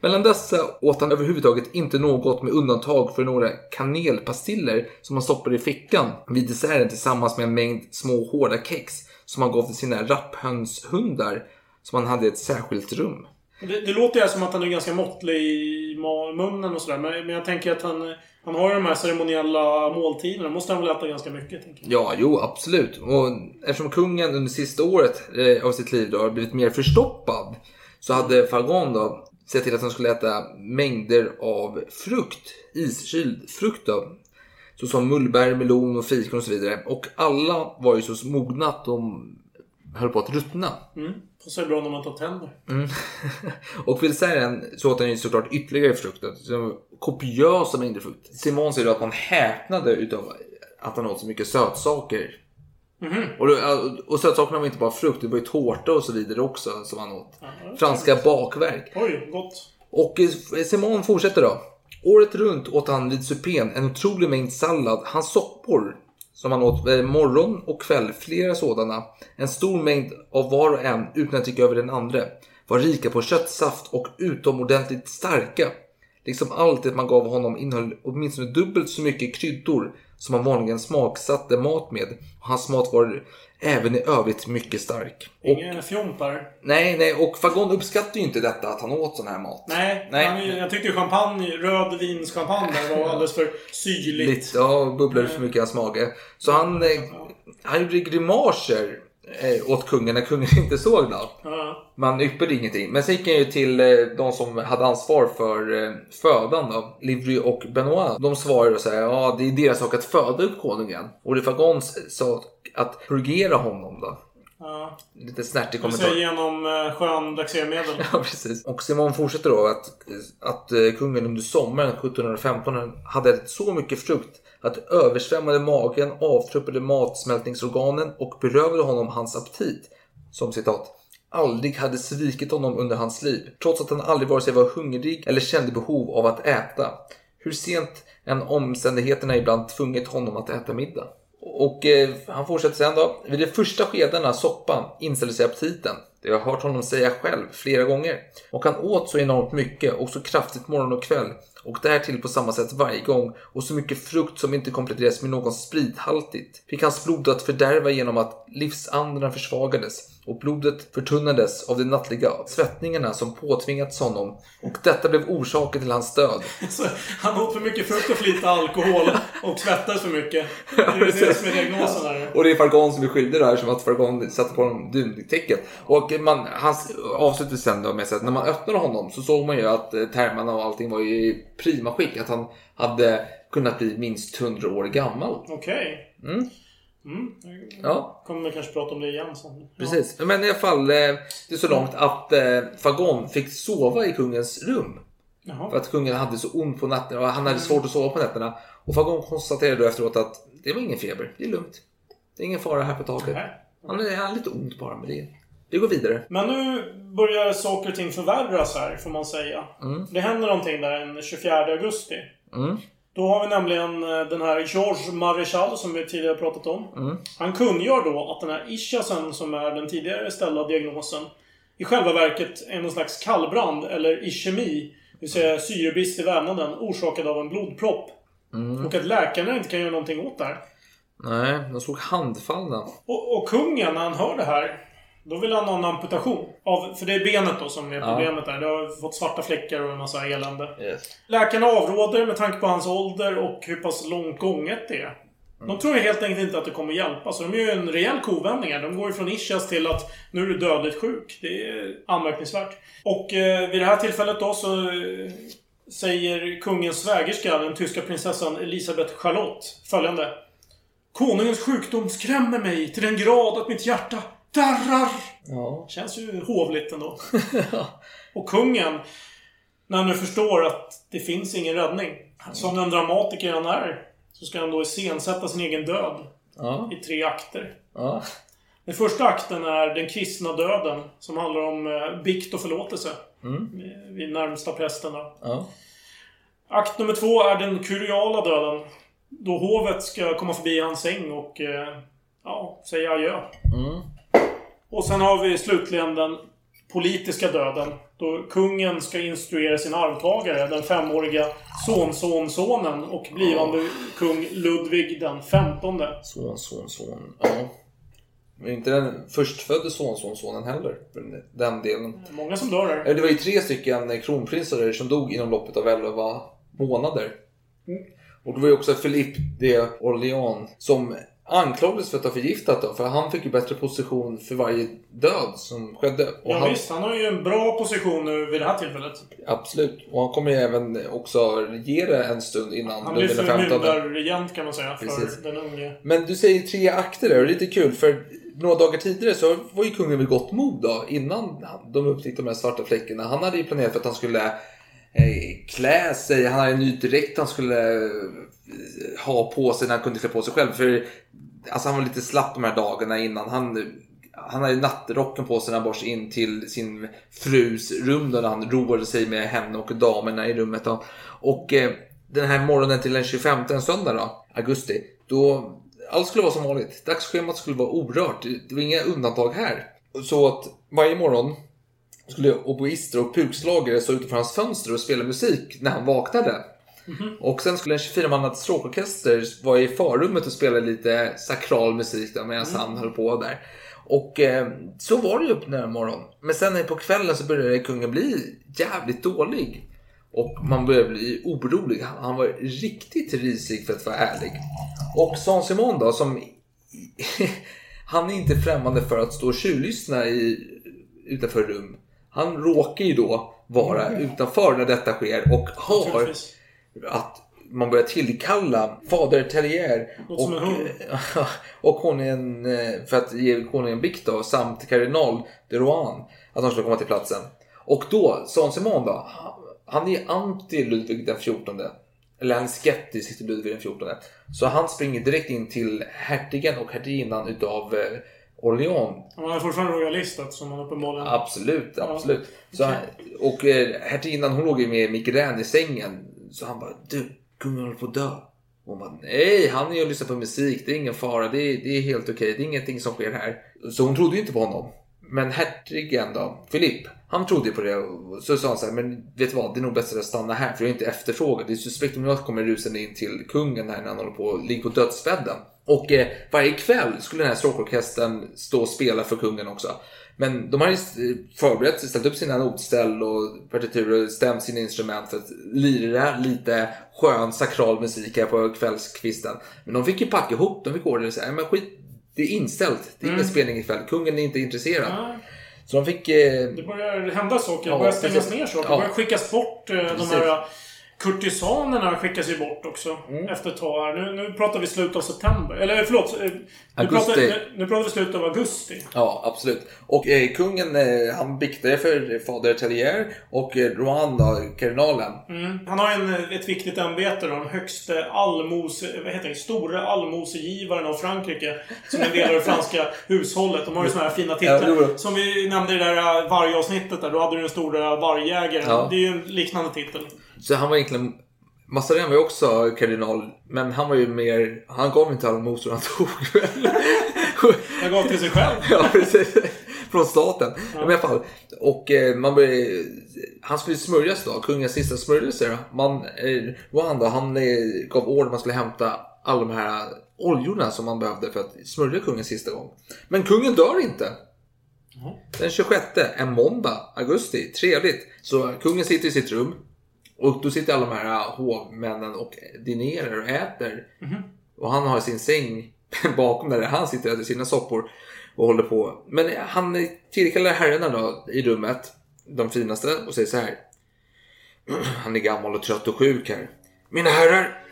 Mellan dessa åt han överhuvudtaget inte något med undantag för några kanelpastiller som han stoppade i fickan vid desserten tillsammans med en mängd små hårda kex som han gav till sina rapphönshundar som han hade i ett särskilt rum. Det, det låter ju som att han är ganska måttlig i munnen och sådär. Men, men jag tänker att han, han har ju de här ceremoniella måltiderna. måste han väl äta ganska mycket, tänker jag. Ja, jo, absolut. Och eftersom kungen under sista året eh, av sitt liv då har blivit mer förstoppad så hade Fagon då sett till att han skulle äta mängder av frukt, iskyld frukt då. Såsom mullbär, melon och fikon och så vidare. Och alla var ju så mogna att de höll på att ruttna. Mm. Se bra när man tar tänder. <laughs> och vid desserten så åt han ju såklart ytterligare frukt. Så Kopiösa mängder frukt. Simon säger då att man häpnade utav att han åt så mycket sötsaker. Och, då, och sötsakerna var inte bara frukt, det var ju tårta och så vidare också som han åt. Franska bakverk. Oj, gott. Och eh, Simon fortsätter då. Året runt åt han vid supén en otrolig mängd sallad. Hans soppor som han åt eh, morgon och kväll, flera sådana. En stor mängd av var och en utan att tycka över den andra. Var rika på köttsaft och utomordentligt starka. Liksom allt det man gav honom innehöll åtminstone dubbelt så mycket kryddor som han vanligen smaksatte mat med. Och hans mat var även i övrigt mycket stark. Och, Ingen fjomp här. nej, nej, och Fagon uppskattade ju inte detta att han åt sån här mat. Nej, Nej. Han, jag tyckte ju champagne, rödvinschampagne var alldeles för syrligt. Lite, ja, bubblade för mycket i hans mage. Så han, eh, han gjorde grimaser åt kungen när kungen <laughs> inte såg. Ja. Man yppade ingenting. Men sen gick han ju till eh, de som hade ansvar för eh, födan då, Livry och Benoit. De svarade och sa ja det är deras sak att föda upp konungen. Och det Fagons sak att purgera honom då. Ja. Lite snärtig kommentar. genom eh, skön laxermedel. <laughs> Ja, precis. Och Simon fortsätter då att, att eh, kungen under sommaren 1715 hade ätit så mycket frukt att det översvämmade magen, avtruppade matsmältningsorganen och berövade honom hans aptit. Som citat. Aldrig hade svikit honom under hans liv, trots att han aldrig vare sig var hungrig eller kände behov av att äta. hur sent än omständigheterna ibland tvungit honom att äta middag. Och eh, han fortsätter sen då. Vid de första skedena, soppan inställde sig aptiten. Det har jag hört honom säga själv flera gånger. Och han åt så enormt mycket och så kraftigt morgon och kväll. Och därtill på samma sätt varje gång. Och så mycket frukt som inte kompletteras med någon sprithaltigt. Fick hans blod att fördärva genom att livsandarna försvagades. Och blodet förtunnades av de nattliga svettningarna som påtvingats honom. Och detta blev orsaken till hans död. Så han åt för mycket frukt och för lite alkohol och svettades för mycket. Det är det som är diagnosen här. Och det är Fargon som är skyldig där som att Fargon satte på honom duntäcket. Och man, han avslutar sen då med att när man öppnade honom så såg man ju att eh, termerna och allting var i prima skick. Att han hade kunnat bli minst 100 år gammal. Okej. Mm. Mm. Ja. Kommer vi kanske prata om det igen sen. Ja. Precis. Men i alla fall, eh, det är så långt att eh, Fargon fick sova i kungens rum. Jaha. För att kungen hade så ont på nätterna och han hade svårt att sova på nätterna. Och Fargon konstaterade då efteråt att det var ingen feber, det är lugnt. Det är ingen fara här på taket. Han är, är lite ont bara, men det, det går vidare. Men nu börjar saker och ting förvärras här, får man säga. Mm. Det händer någonting där den 24 augusti. Mm. Då har vi nämligen eh, den här Georges Maréchal som vi tidigare pratat om. Mm. Han kungör då att den här ischiasen som är den tidigare ställda diagnosen i själva verket är någon slags kallbrand eller ischemi. Det vill säga syrebrist i vävnaden orsakad av en blodpropp. Mm. Och att läkarna inte kan göra någonting åt det här. Nej, de såg handfallna. Och, och kungen, när han hör det här, då vill han ha en amputation. Av, för det är benet då som är problemet där. Det har fått svarta fläckar och en massa elände. Yes. Läkarna avråder med tanke på hans ålder och hur pass långt gånget det är. De tror ju helt enkelt inte att det kommer hjälpa, så de gör ju en rejäl kovändning här. De går ju från ischias till att nu är du dödligt sjuk. Det är anmärkningsvärt. Och eh, vid det här tillfället då så eh, säger kungens svägerska, den tyska prinsessan Elisabeth Charlotte, följande. Konungens sjukdom skrämmer mig till den grad att mitt hjärta darrar. Ja. Känns ju hovligt ändå. Och kungen, när han nu förstår att det finns ingen räddning. Som den dramatiker han är, så ska han då iscensätta sin egen död Ja. i tre akter. Ja. Den första akten är den kristna döden, som handlar om eh, bikt och förlåtelse. Mm. Vid närmsta prästerna. Ja. Akt nummer två är den kuriala döden. Då hovet ska komma förbi hans säng och eh, ja, säga adjö. Mm. Och sen har vi slutligen den politiska döden. Då kungen ska instruera sin arvtagare, den femåriga sonsonsonen och blivande kung Ludvig den femtonde. Son, son, son. Ja. Men inte den förstfödde sonsonsonen heller. Den delen. Många som dör. Eh, Det var ju tre stycken kronprinsar som dog inom loppet av 11 månader. Och det var ju också Philippe de Orléans som anklagades för att ha förgiftat dem. För han fick ju bättre position för varje död som skedde. Och Ja, han, visst, han har ju en bra position nu vid det här tillfället. Absolut. Och han kommer ju även också regera en stund innan Han blir förmyndarregent kan man säga för Precis. den unge. Men du säger tre akter där och det är lite kul för några dagar tidigare så var ju kungen vid gott mod då innan de upptäckte de här svarta fläckarna. Han hade ju planerat för att han skulle eh, klä sig, han hade en ny dräkt han skulle eh, ha på sig när han kunde klä på sig själv. För alltså, han var lite slapp de här dagarna innan. Han, han hade nattrocken på sig när han bars in till sin frus rum då när han roade sig med henne och damerna i rummet. Då. Och eh, den här morgonen till den 25, en söndag då, augusti, då allt skulle vara som vanligt. Dagsschemat skulle vara orört. Det var inga undantag här. Så att varje morgon skulle oboister och pukslagare stå utanför hans fönster och spela musik när han vaknade. Och sen skulle en 24-mannad stråkorkester vara i förrummet och spela lite sakral musik där medan han höll på där. Och eh, så var det ju upp den här morgonen. Men sen på kvällen så började kungen bli jävligt dålig. Och man började bli orolig. Han- Han var riktigt risig för att vara ärlig. Och Saint Simon då som... <laughs> han är inte främmande för att stå och tjuvlyssna i, utanför rum. Han råkar ju då vara utanför när detta sker och har. Att man börjar tillkalla fader som en hund. <laughs> och konungen eh, för att ge konungen bikt då, samt kardinal de Rohan att de skulle komma till platsen. Och då, Saint Simon då, han är anti Ludvig den 14. Eller han är skeptisk till Ludvig den 14. Så han springer direkt in till hertigen och hertiginnan utav eh, Orléans Han är fortfarande royalist eftersom han uppenbarligen... Absolut, Ja, absolut. Så, okej. Och eh, hertiginnan hon låg ju med migrän i sängen så han bara, du, kungen håller på att dö. Och hon bara, nej, han är ju och lyssnar på musik, det är ingen fara, det är, det är helt okej, det är ingenting som sker här. Så hon trodde ju inte på honom. Men hertigen då, Filipp, han trodde ju på det. Och så sa han så här, men vet du vad, det är nog bäst att stanna här för jag är inte efterfrågad. Det är suspekt om jag kommer rusande in till kungen här när han håller på, ligger på dödsbädden. Och eh, varje kväll skulle den här stråkorkestern stå och spela för kungen också. Men de har ju förberett sig, ställt upp sina notställ och partiturer och stämt sina instrument för att lira lite skön sakral musik här på kvällskvisten. Men de fick ju packa ihop, de fick order och säga, men skit, det är inställt. Det är ingen spelning ikväll. Kungen är inte intresserad. Ja. Så de fick... Eh, Det börjar hända saker. Det Ja, börjar stängas ner saker. Ja. Det börjar skickas bort. eh, De här kurtisanerna skickas ju bort också. Mm. Efter ett tag. Nu, nu pratar vi slutet av september. Eller förlåt. eh, Nu pratar, nu, nu pratar vi slutet av augusti. Ja, absolut. Och eh, kungen eh, han biktade för fader Tellier och eh, Rohan då, kardinalen. Mm. Han har en, ett viktigt ämbete då. Den högste allmose... Vad heter det? Stora allmosegivaren av Frankrike. Som en del av det franska <laughs> hushållet. De har ju såna här fina Ja, titlar. jo. Som vi nämnde i det där eh, vargavsnittet där. Då hade du den stora vargjägaren. Ja. Det är ju en liknande titel. Så han var egentligen... Mazarin var ju också kardinal, men han var ju mer... Han gav inte allmosor, han <laughs> tog väl. Jag gav till sig själv. <laughs> ja, precis. Från staten. Men i alla fall. Och eh, man började, han skulle smörjas då, kungens sista smörjelse. Man, eh, Rohan då, han eh, gav order man skulle hämta alla de här oljorna som man behövde för att smörja kungen sista gång. Men kungen dör inte. Den 26, en måndag, augusti. Trevligt. Så kungen sitter i sitt rum. Och då sitter alla de här hovmännen och dinerar och äter. Och han har sin säng <laughs> bakom där han sitter och äter sina soppor och håller på. Men han tillkallar herrarna då i rummet, de finaste, och säger så här. <clears throat> Han är gammal och trött och sjuk här. Mina herrar,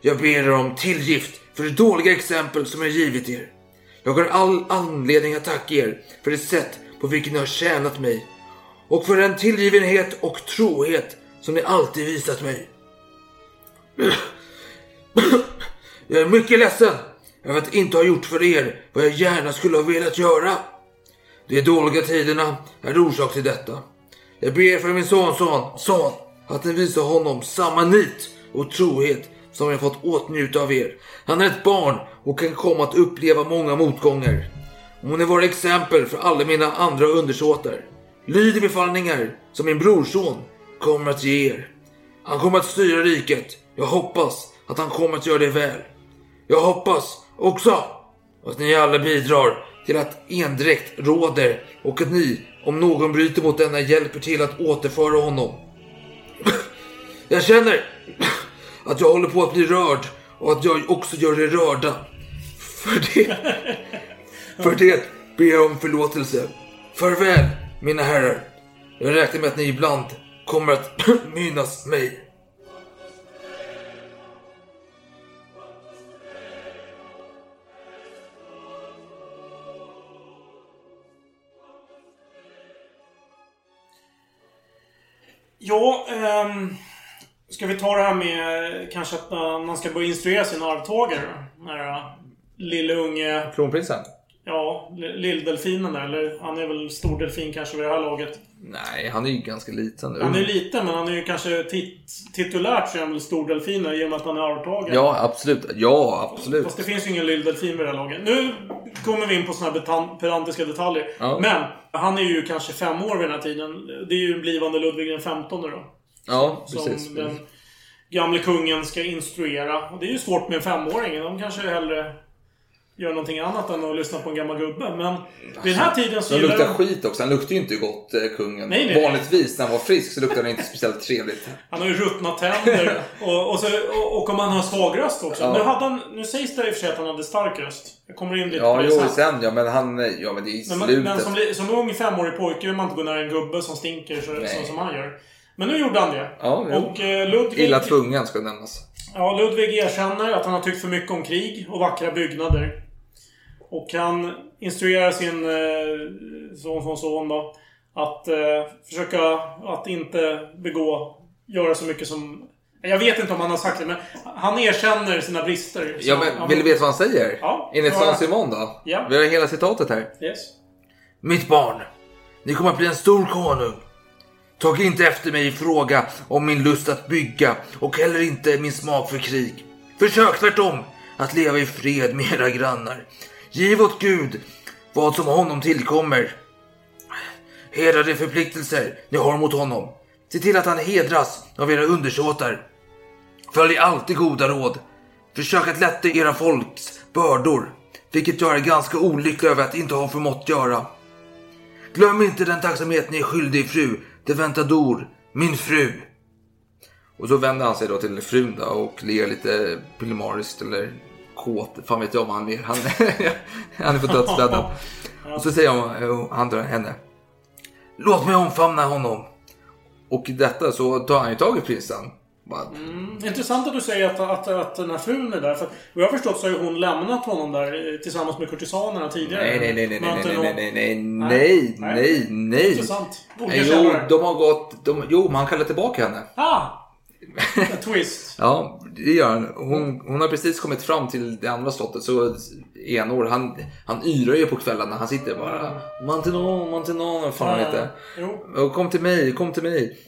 jag ber er om tillgift för det dåliga exempel som jag givit er. Jag har all anledning att tacka er för det sätt på vilket ni har tjänat mig och för den tillgivenhet och trohet som ni alltid visat mig. Jag är mycket ledsen över att inte ha gjort för er vad jag gärna skulle ha velat göra. De dåliga tiderna är orsak till detta. Jag ber för min sonson, son, att ni visar honom samma nit och trohet som jag fått åtnjuta av er. Han är ett barn och kan komma att uppleva många motgångar. Må ni vara exempel för alla mina andra undersåtar. Lyd befallningar som min brorson kommer att ge er. Han kommer att styra riket. Jag hoppas att han kommer att göra det väl. Jag hoppas också att ni alla bidrar till att endräkt råder och att ni, om någon bryter mot denna, hjälper till att återföra honom. <clears throat> Jag känner <clears throat> att jag håller på att bli rörd och att jag också gör er rörda. <laughs> För det, för det ber jag om förlåtelse. Farväl, mina herrar. Jag räknar med att ni ibland kommer att <laughs> minnas mig. Ja, ehm, ska vi ta det här med kanske att eh, man ska börja instruera sin arvtagare? Den här eh, lille unge... Kronprinsen? Ja, li- lilldelfinen där. Eller han är väl stor delfin kanske vid det här laget. Nej, han är ju ganska liten. Han är ju liten, men han är ju kanske tit titulärt så är han väl stor delfin i och med att han är arvtagare. Ja, absolut. Ja, absolut. Fast det finns ju ingen lilldelfin vid det här laget. Nu kommer vi in på såna här pedantiska detaljer. Ja. Men, han är ju kanske fem år vid den här tiden. Det är ju en blivande Ludvig den 15 då. Ja, Som precis. den gamle kungen ska instruera. Och det är ju svårt med en femåring. De kanske hellre gör någonting annat än att lyssna på en gammal gubbe. Men vid den här tiden så Han luktar skit också. Han luktar ju inte gott, eh, kungen. Nej, nej. Vanligtvis när han var frisk så luktade han inte speciellt trevligt. Han har ju ruttna tänder. och, och, så, och, och om han har svag röst också. Ja. Nu, hade han, nu sägs det i och för sig att han hade stark röst. Jag kommer in lite Ja, på det jo, sen. sen ja, men han... Ja, men det är i Men, slutet. men som, som ung femårig pojke vill man inte gå nära en gubbe som stinker så, Nej. så som han gör. Men nu gjorde han det. Ja, jo. och eh, Ludvig... Illa tvungen ska nämnas. Ja, Ludvig erkänner att han har tyckt för mycket om krig och vackra byggnader. Och han instruerar sin eh, son då att eh, försöka att inte begå, göra så mycket som... Jag vet inte om han har sagt det, men han erkänner sina brister. Ja, men vill du veta vad han säger? Ja. Enligt. Saint Simon då? Ja. Vi har hela citatet här. Yes. Mitt barn, ni kommer att bli en stor konung. Tag inte efter mig i fråga om min lust att bygga och heller inte min smak för krig. Försök tvärtom att leva i fred med era grannar. Giv åt Gud vad som honom tillkommer. Hedra de förpliktelser ni har mot honom. Se till att han hedras av era undersåtar. Följ alltid goda råd. Försök att lätta era folks bördor, vilket jag är ganska olycklig över att inte ha förmått göra. Glöm inte den tacksamhet ni är skyldig fru deventador, min fru. Och så vänder han sig då till frun då och ler lite pillemariskt eller kåt. Fan vet jag vad han. Han, han är på dödsbädden. Och så säger han, han till henne. Låt mig omfamna honom. Och i detta så tar han ju tag i prinsen. Mm, intressant att du säger att, att, att den här frun är där. För vad jag har förstått så har ju hon lämnat honom där eh, tillsammans med kurtisanerna tidigare. Nej, nej, nej, nej, Man nej, nej, någon- nej, nej, nej, nej, nej. Intressant. Nej, Jo, de har gått, de, jo, men han kallar tillbaka henne. Ah! <laughs> En twist. Ja, det gör han. Hon, hon har precis kommit fram till det andra slottet. Så enor, han, han yrar ju på kvällarna. Han sitter bara. Mantinon, Mantinon, vad fan heter. Jo. Kom till mig, kom till mig.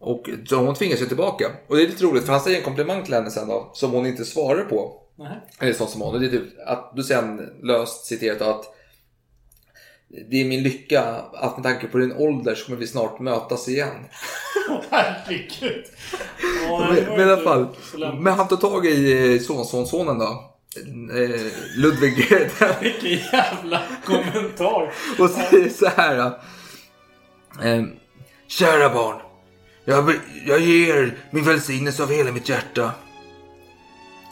Och så hon tvingas ju tillbaka. Och det är lite roligt för han säger en komplimang till henne sen då. Som hon inte svarar på. Nej. Eller sånt som hon. Det är typ att du sen löst citerat att det är min lycka att med tanke på din ålder så kommer vi snart mötas igen. <laughs> Herregud. Ja, Men, i alla fall. Men han tar tag i eh, sonsonsonen då. Eh, Ludvig. <laughs> Vilken jävla kommentar. <laughs> och säger så här. Eh, Kära barn. Jag, jag ger min välsignelse av hela mitt hjärta.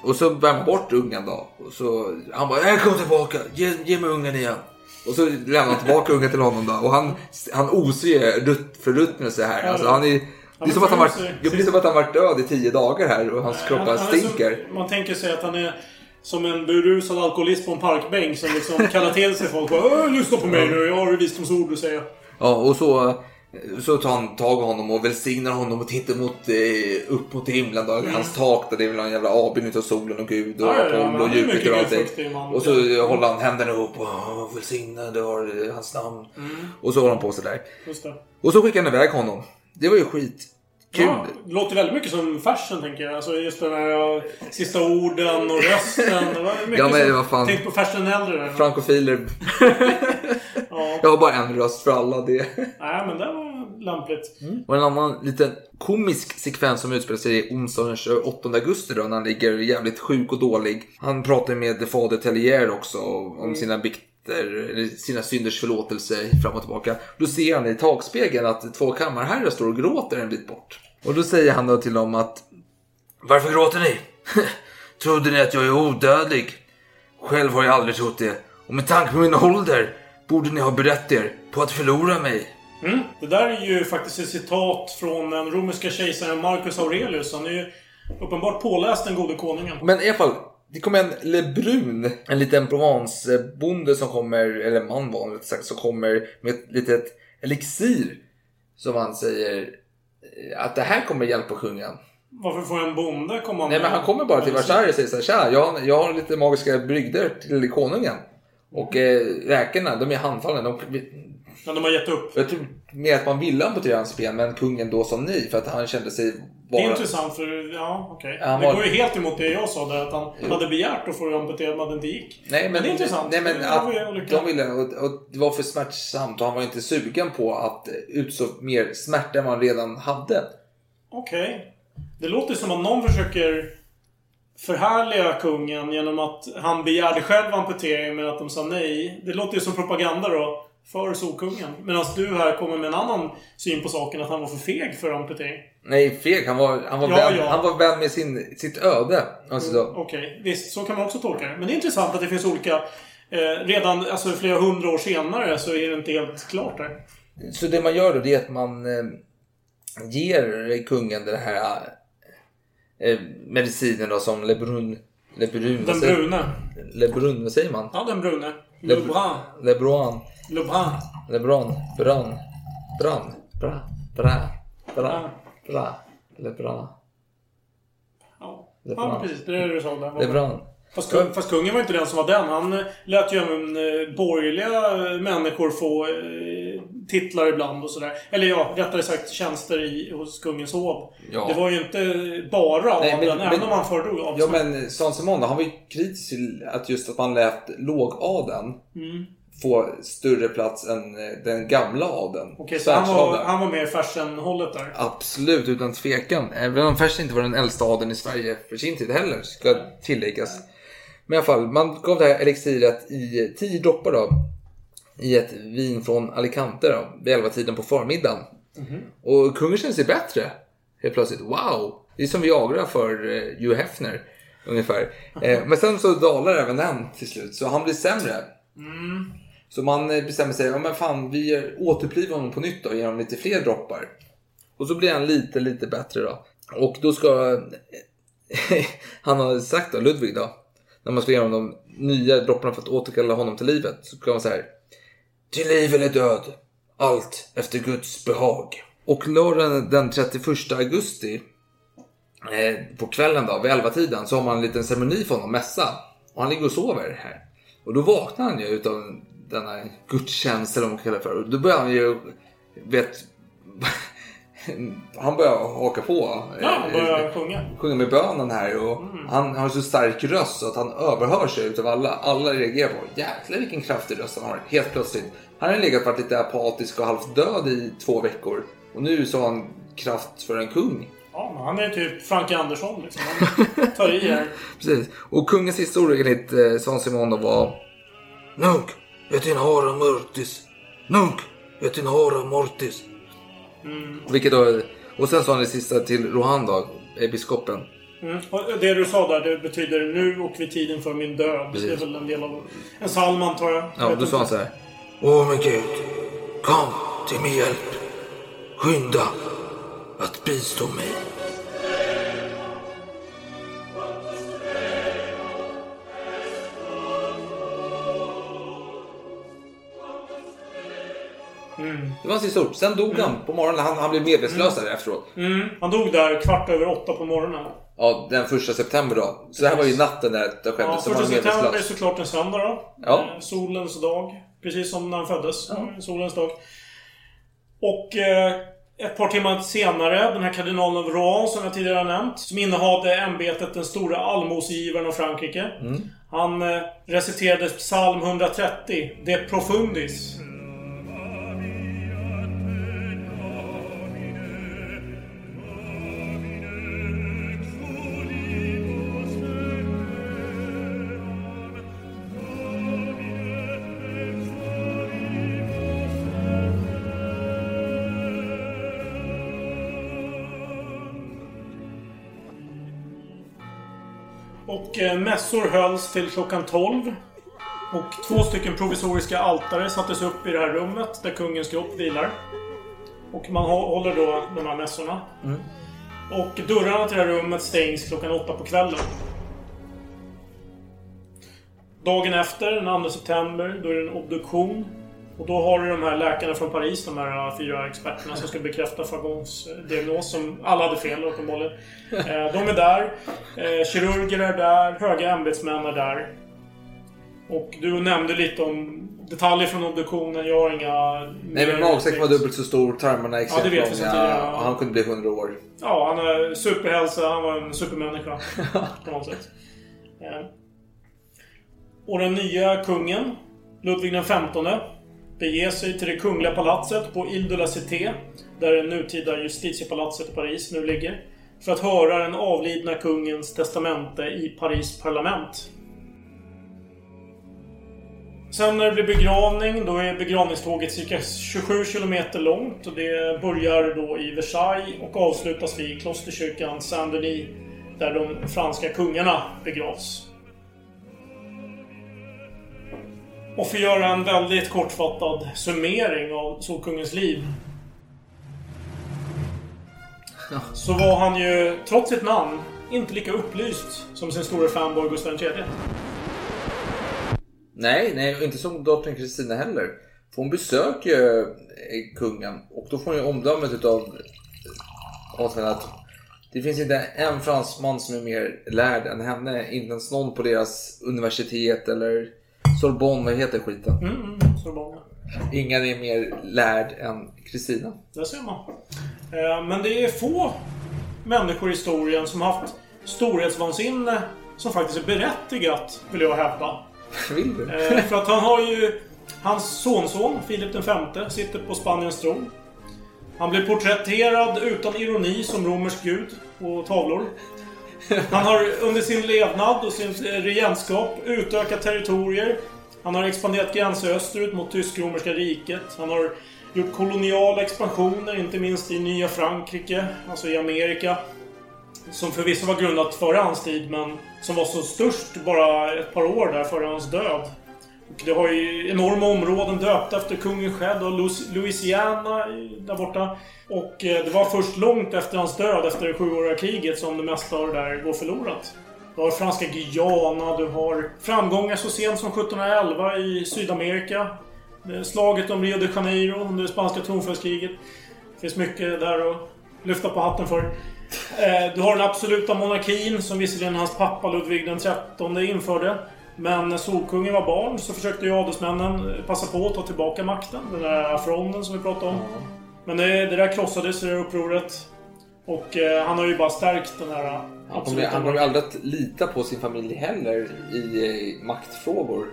Och så bär man bort ungen då. Och så, han bara, jag kom tillbaka, ge, ge mig ungen igen. Och så lämnar han tillbaka ungen till honom då. Och han, han osar ju rutt- förruttnelse här. Alltså, han är, det är som att han varit, det blir som att han varit död i tio dagar här och hans kropp bara stinker. Som, man tänker sig att han är som en berusad alkoholist på en parkbänk som liksom kallar till sig folk. Bara, "Åh, Lyssna på mig nu, jag har visdomsord att säga. Ja, och så, så tar han tag i honom och välsignar honom och tittar mot, eh, upp mot himlen. Då, hans tak där det är väl en jävla avbild utav solen och Gud och ja, ja, Apollo och Jupiter och allting. Och så håller han händerna upp och "Åh, välsigna, du har eh, hans namn. Och så håller han på sådär. Och så skickar han iväg honom. Det var ju skit. Kul. Ja, det låter väldigt mycket som fashion tänker jag. Alltså just den här sista orden och rösten. Det var mycket Ja, men vad fan. Tänk på fashion äldre där. Frankofiler. <laughs> Ja. Jag har bara en röst för alla. Det. Nej, men det var lämpligt. Och en annan liten komisk sekvens som utspelar sig onsdagen den 28 augusti då, när han ligger jävligt sjuk och dålig. Han pratar med fader Tellier också om sina bikter, eller sina synders förlåtelse fram och tillbaka. Då ser han i takspegeln att två kammarherrar står och gråter en bit bort. Och då säger han då till dem att Varför gråter ni? <laughs> Trodde ni att jag är odödlig? Själv har jag aldrig trott det. Och med tanke på min ålder borde ni ha berett er på att förlora mig. Mm. Det där är ju faktiskt ett citat från den romerska kejsaren Marcus Aurelius. Han är ju uppenbart påläst den gode konungen. Men i alla fall, det kommer en Lebrun, en liten Provence-bonde som kommer, eller man var sagt, som kommer med ett litet elixir. Som han säger att det här kommer hjälpa kungen. Varför får en bonde komma Nej men han kommer bara till Versailles och säger så här, Tja, jag, har- jag har lite magiska brygder till konungen. Och eh, räkorna, de är handfallna. De, Men de har gett upp. jag tror mer att man ville amputera hans ben, men kungen då sa nej för att han kände sig Det är intressant för, ja okej. Han Det var- går ju helt emot det jag sa där att han hade begärt att få amputerat men att det inte gick. Nej men, det är intressant. Nej, men att de ville, och, och det var för smärtsamt och han var inte sugen på att utstå mer smärta än vad han redan hade. Okej. Det låter som att någon försöker förhärliga kungen genom att han begärde själv amputering men att de sa nej. Det låter ju som propaganda då. För Solkungen. Medan du här kommer med en annan syn på saken. Att han var för feg för amputering. Nej, feg. Han var, han var, Ja, vän, ja. Han var vän med sin, sitt öde. Alltså, så. Okej, visst. Så kan man också tolka det. Men det är intressant att det finns olika... Eh, redan alltså, flera hundra år senare så är det inte helt klart där. så det man gör då det är att man eh, ger kungen den här eh, medicinen då som Lebrun... Lebrun Den brune. Lebrun, vad säger man? Ja, den brune. Le- Lebrun. Lebron. Lebrun. Lebron. Bran. Bran. Bra. Bra. Bra. Bra. Lebron. Ja. Lebrun. ja, precis. Det är det du sa. Lebron. Fast, kung, fast kungen var inte den som var den. Han lät ju även eh, borgerliga människor få eh, titlar ibland och sådär. Eller ja, rättare sagt tjänster i, hos kungens hov. Ja. Det var ju inte bara Nej, adeln, men- även men- om han föredrog Ja adeln. men Saint-Simon han var ju kritisk till att just att man lät lågadeln Mm. få större plats än eh, den gamla adeln. Okej, så han var, han var mer Fersen-hållet där. Absolut, utan tvekan. Även om Fersen inte var den äldsta adeln i Sverige för sin tid heller, ska tilläggas. Men i alla fall, man gav det här elixiret i 10 droppar då. I ett vin från Alicante då, vid 11 tiden på förmiddagen. Och kungen kände sig bättre. Helt plötsligt. Wow! Det är som Viagra för eh, Hugh Hefner. Ungefär. Eh, <laughs> men sen så dalar även den till slut. Så han blir sämre. Så man eh, bestämmer sig, ja men fan vi återupplivar honom på nytt då genom lite fler droppar. Och så blir han lite, lite bättre då. Och då ska <laughs> han har sagt då, Ludvig då, när man ska ge honom de nya dropparna för att återkalla honom till livet. Så ska man säga till liv eller död, allt efter Guds behag. Och lördagen den 31 augusti eh, på kvällen då, vid 11 tiden så har man en liten ceremoni för honom, mässa. Och han ligger och sover här. Och då vaknar han ju utav denna gudstjänst eller vad man kallar det för. Och då börjar han ju, vet, <laughs> <laughs> han börjar haka på. Ja, han börjar sjunga. sjunga med bönen här och han har så stark röst så att han överhör sig utav alla. Alla reagerar på jäklar vilken kraftig röst han har helt plötsligt. Han har legat varit lite apatisk och halvt död i två veckor och nu så har han kraft för en kung. Ja, men han är typ Frankie Andersson liksom. Han <laughs> tar i här. Precis. Och kungens sista ord enligt eh, Svan Simon var Nunc et in hora mortis. Nunc et in hora mortis. Vilket då, och sen sa han det sista till Rohan då, biskopen. Mm. Det du sa där, det betyder nu och vid tiden för min död. Precis. Det är väl en del av en psalm antar jag. Ja, då sa han så här. Åh men Gud, kom till min hjälp. Skynda att bistå mig. Det var sista ord. Sen dog han på morgonen. Han, han blev medvetslös där efteråt. Mm. Han dog där kvart över åtta på morgonen. Ja, den första september då. Så det här var ju natten där det skedde. Ja, första september är såklart en söndag då. Ja. Eh, Solens dag. Precis som när han föddes. Mm, Solens dag. Och eh, ett par timmar senare, den här kardinalen av Rouen som jag tidigare har nämnt. Som innehade ämbetet den stora allmosegivaren av Frankrike. Mm. Han eh, reciterade psalm 130, De Profundis. Och eh, mässor hölls till klockan 12. Och två stycken provisoriska altare sattes upp i det här rummet där kungens kropp vilar. Och man hå- håller då de här mässorna. Och dörrarna till det här rummet stängs klockan åtta på kvällen. Dagen efter, den 2 september, då är det en obduktion. Och då har du de här läkarna från Paris, de här fyra experterna som ska bekräfta Fagons diagnos som alla hade fel uppenbarligen. Eh, de är där. Eh, kirurger är där. Höga ämbetsmän är där. Och du nämnde lite om detaljer från obduktionen. Jag har inga... Nej, men magsäcken var dubbelt så stor. Tarmarna gick ja, det vet långa. Ja. Han kunde bli 100 år. Ja, han är superhälsa. Han var en supermänniska. på något sätt. Eh. Och den nya kungen, Ludvig den 15 bege sig till det kungliga palatset på Ile de la Cité, där det nutida justitiepalatset i Paris nu ligger, för att höra den avlidna kungens testamente i Paris parlament. Sen när det blir begravning, då är begravningståget cirka 27 km långt och det börjar då i Versailles och avslutas vid klosterkyrkan Saint-Denis där de franska kungarna begravs. Och för att göra en väldigt kortfattad summering av Solkungens liv. Så var han ju, trots sitt namn, inte lika upplyst som sin store fanboy Gustav III. Nej, nej, inte som drottning Kristina heller. För hon besöker ju eh, kungen och då får hon ju omdömet utav Osman att det finns inte en fransman som är mer lärd än henne. Inte ens någon på deras universitet eller Sorbonne, vad heter skiten? Mm, mm, Sorbonne. Ingen är mer lärd än Kristina. Där ser man. Eh, Men det är få människor i historien som haft storhetsvansinne som faktiskt är berättigat, vill jag hävda. Vill du? Eh, För att han har ju... Hans sonson, Filip V, sitter på Spaniens tron. Han blir porträtterad utan ironi som romersk gud på tavlor. Han har under sin levnad och sin regentskap utökat territorier. Han har expanderat gränser österut mot tysk-romerska riket. Han har gjort koloniala expansioner, inte minst i nya Frankrike, alltså i Amerika. Som förvisso var grundat före hans tid, men som var så störst bara ett par år där före hans död. Det har ju enorma områden döpta efter kungen själv och Louisiana där borta. Och eh, det var först långt efter hans död, efter det sjuåriga kriget, som det mesta av det där går förlorat. Du har franska Guyana, du har framgångar så sent som 1711 i Sydamerika. Slaget om Rio de Janeiro under det spanska tronföljdskriget. Det finns mycket där att lyfta på hatten för. Eh, du har den absoluta monarkin som visserligen hans pappa Ludvig XIII införde. Men när Solkungen var barn så försökte ju adelsmännen passa på att ta tillbaka makten. Den där afronen som vi pratade om. Men det, det där krossades i det där upproret. Och eh, han har ju bara stärkt den här Han kommer, absoluta han kommer aldrig att lita på sin familj heller i eh, maktfrågor.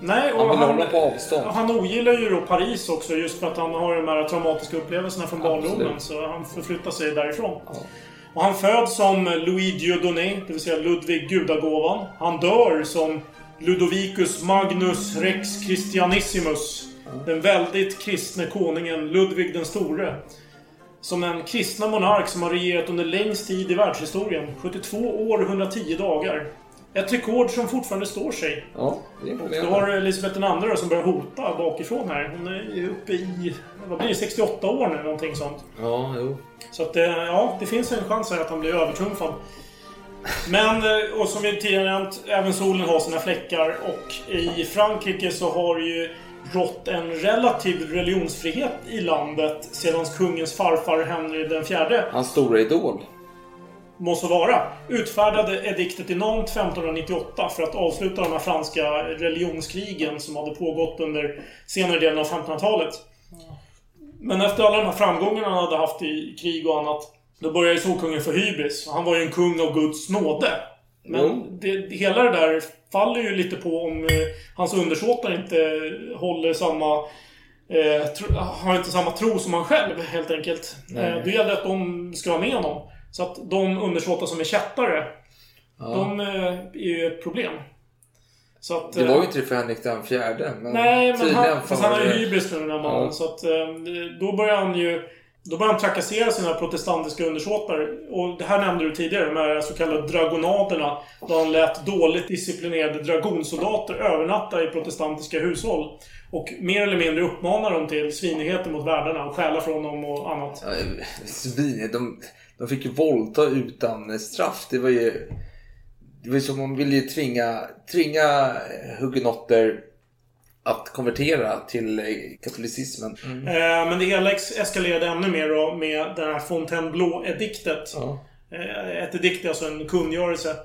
Nej, och Han vill han, hålla på avstånd. han ogillar ju då Paris också just för att han har de här traumatiska upplevelserna från barndomen. Så han förflyttar sig därifrån. Och han föds som Louis Dieudonné, det vill säga Ludvig Gudagåvan. Han dör som Ludovicus Magnus Rex Christianissimus. Den väldigt kristne konungen Ludvig den store. Som den kristna monark som har regerat under längst tid i världshistorien. 72 år och 110 dagar. Ett rekord som fortfarande står sig. Ja, det är imponerande. har Elisabeth II då, som börjar hota bakifrån här. Hon är uppe i... Vad blir det? 68 år nu, någonting sånt. Ja, jo. Så att, eh, ja, det finns en chans här att han blir övertrumfad. Men, eh, och som vi tidigare nämnt, även solen har sina fläckar. Och i Frankrike så har ju rått en relativ religionsfrihet i landet sedan kungens farfar Henry den fjärde Hans stora idol. må så vara, utfärdade ediktet i Nantes 1598 för att avsluta de här franska religionskrigen som hade pågått under senare delen av 1500-talet. Men efter alla de här framgångarna han hade haft i krig och annat, då började Solkungen få hybris. Han var ju en kung av Guds nåde. Men Jo. det, hela det där faller ju lite på om eh, hans undersåtar inte håller samma... Eh, tro, har inte samma tro som han själv, helt enkelt. Eh, då gäller det att de ska vara med honom. Så att de undersåtar som är kättare, de eh, är ju ett problem. Att, Det var eh, ju inte det för Henrik den fjärde. Men Nej, men han, fast han har ju hybris nu den här mannen. Ja. Så att eh, då börjar han ju... Då börjar han trakassera sina protestantiska undersåtar. Och det här nämnde du tidigare, de här så kallade dragonaderna. Då han lät dåligt disciplinerade dragonsoldater övernatta i protestantiska hushåll. Och mer eller mindre uppmanar dem till svinigheter mot värdarna och stjäla från dem och annat. Ja, Svin, de, de fick ju våldta utan straff. Det var ju... Det var ju som om man ville tvinga, tvinga hugenotter att konvertera till eh, katolicismen. Eh, men det hela eskalerade ännu mer då med det här Fontainebleau-ediktet. Ja. Eh, Ett edikt alltså en kungörelse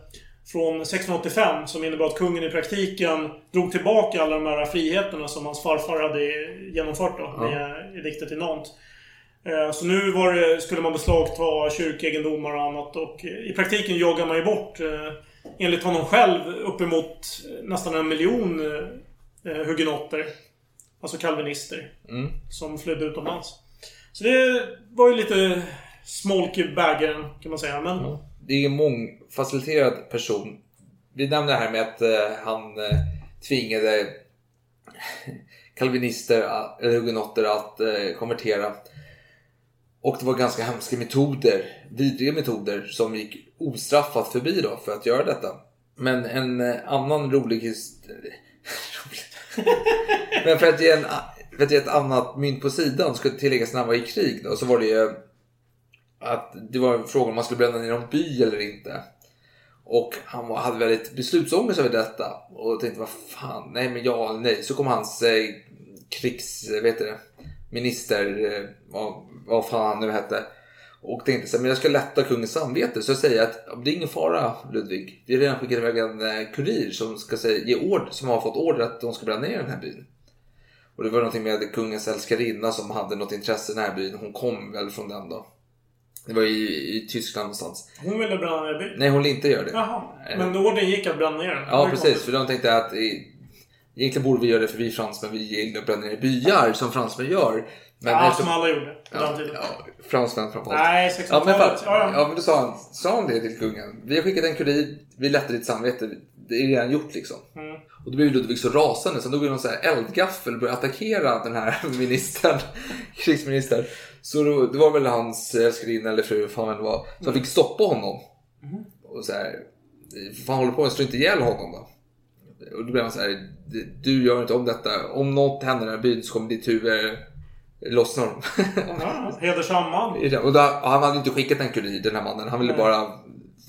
från 1685 som innebar att kungen i praktiken drog tillbaka alla de här friheterna som hans farfar hade genomfört då, med ediktet i Nantes. Eh, Så nu var det, skulle man beslagta kyrkeegendomar och annat och i praktiken jagar man ju bort, eh, enligt honom själv, uppemot nästan en miljon eh, hugenotter. Alltså kalvinister. Som flydde utomlands. Så det var ju lite smolk i bägaren kan man säga. Men Det är en mångfaciliterad person. Vi nämnde det här med att eh, han eh, tvingade kalvinister, att- eller hugenotter att eh, konvertera. Och det var ganska hemska metoder, vidriga metoder som gick ostraffat förbi då för att göra detta. Men en eh, annan rolig historia... <laughs> Men för att, ge en, för att ge ett annat mynt på sidan skulle tilläggas när han var i krig då, så var det ju att det var en fråga om man skulle bränna ner någon by eller inte. Och han var, hade väldigt beslutsångest över detta. Och tänkte, vad fan, nej men ja eller nej. Så kom hans eh, krigs, vet det, minister, eh, vad, vad fan han nu hette. Och tänkte så här, men jag ska lätta kungens samvete. Så jag säger att "Ja, det är ingen fara Ludvig. Vi har redan skickat iväg en eh, kurir som, ska säga, ge ord, som har fått order att de ska bränna ner den här byn. Och det var någonting med kungens älskarinna som hade något intresse i den här byn. Hon kom väl från den då. Det var i, i Tyskland någonstans. Hon ville bränna ner byn. Nej, hon ville inte göra det. Jaha. Men orden gick att bränna ner den. Ja, precis. konstigt. För de tänkte att eh, egentligen borde vi göra det för vi fransmän, vi gillar att bränna ner byar som fransmän gör. Men Ja, som alla gjorde på ja, den tiden. ja, fransmän framförallt. Nej, Ja men, 1600-talet. ja, Ja, ja. men då sa han, sa han det till kungen. Vi har skickat en kurir, vi lättar ditt samvete. Det är redan gjort liksom. Mm. Och då blev Ludvig så rasande så han tog någon så här eldgaffel och började attackera den här <laughs> ministern, krigsministern. Så då, det var väl hans älskarinna eller fru, fan det var, som fick stoppa honom. Mm. Och så här, fan håller på med? Slå inte ihjäl honom då. Och då blev han så här, du gör inte om detta. Om något händer i den här byn så kommer ditt huvud lossna. ja. <laughs> Hedersam man. Och då, han hade inte skickat en kurir den här mannen. Han ville Nej. bara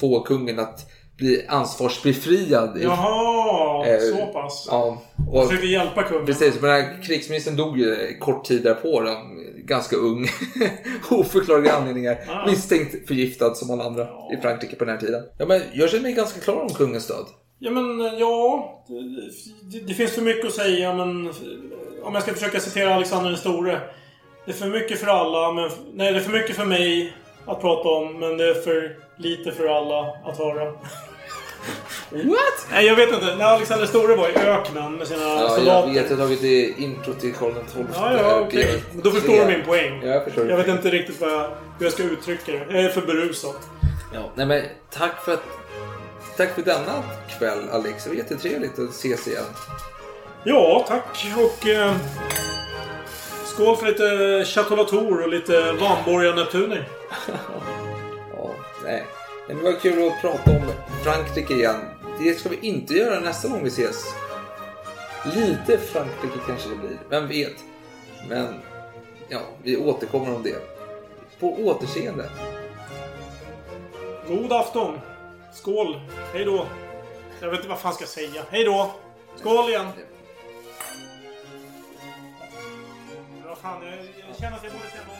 få kungen att bli ansvarsbefriad. Jaha, Eh, så pass. Ja. Och, försökte hjälpa kungen. precis, men den här krigsministern dog ju kort tid därpå. Då, ganska ung. <laughs> Oförklarliga anledningar. Ah. Misstänkt förgiftad som alla andra i Frankrike på den här tiden. Ja, men jag känner mig ganska klar om kungens död. Ja, men ja. Det, det, det finns för mycket att säga, men eh, om jag ska försöka citera Alexander den store. Det är för mycket för alla, men... Nej, det är för mycket för mig att prata om, men det är för lite för alla att höra. What? Nej, jag vet inte. När Alexander store var i öknen med sina Ja, soldater. jag vet. Jag har tagit det intro till Karl XII. Ja, ja. Men Då förstår du min poäng. Ja, jag förstår. Jag vet inte riktigt vad jag, hur jag ska uttrycka det. Jag är för berusad. Ja, nej men tack för att... Tack för denna kväll Alex. Det var jättetrevligt att ses igen. Ja, tack. Och... Eh, skål för lite Chateau Latour och lite Vanborga Neptuner. <laughs> Ja, nej. Men det var kul att prata om Frankrike igen. Det ska vi inte göra nästa gång vi ses. Lite Frankrike kanske det blir, vem vet. Men ja, vi återkommer om det. På återseende. God afton. Skål. Hej då. Jag vet inte vad fan ska jag säga. Hej då. Skål igen. Vad fan, jag, jag känner att jag borde säga någonting.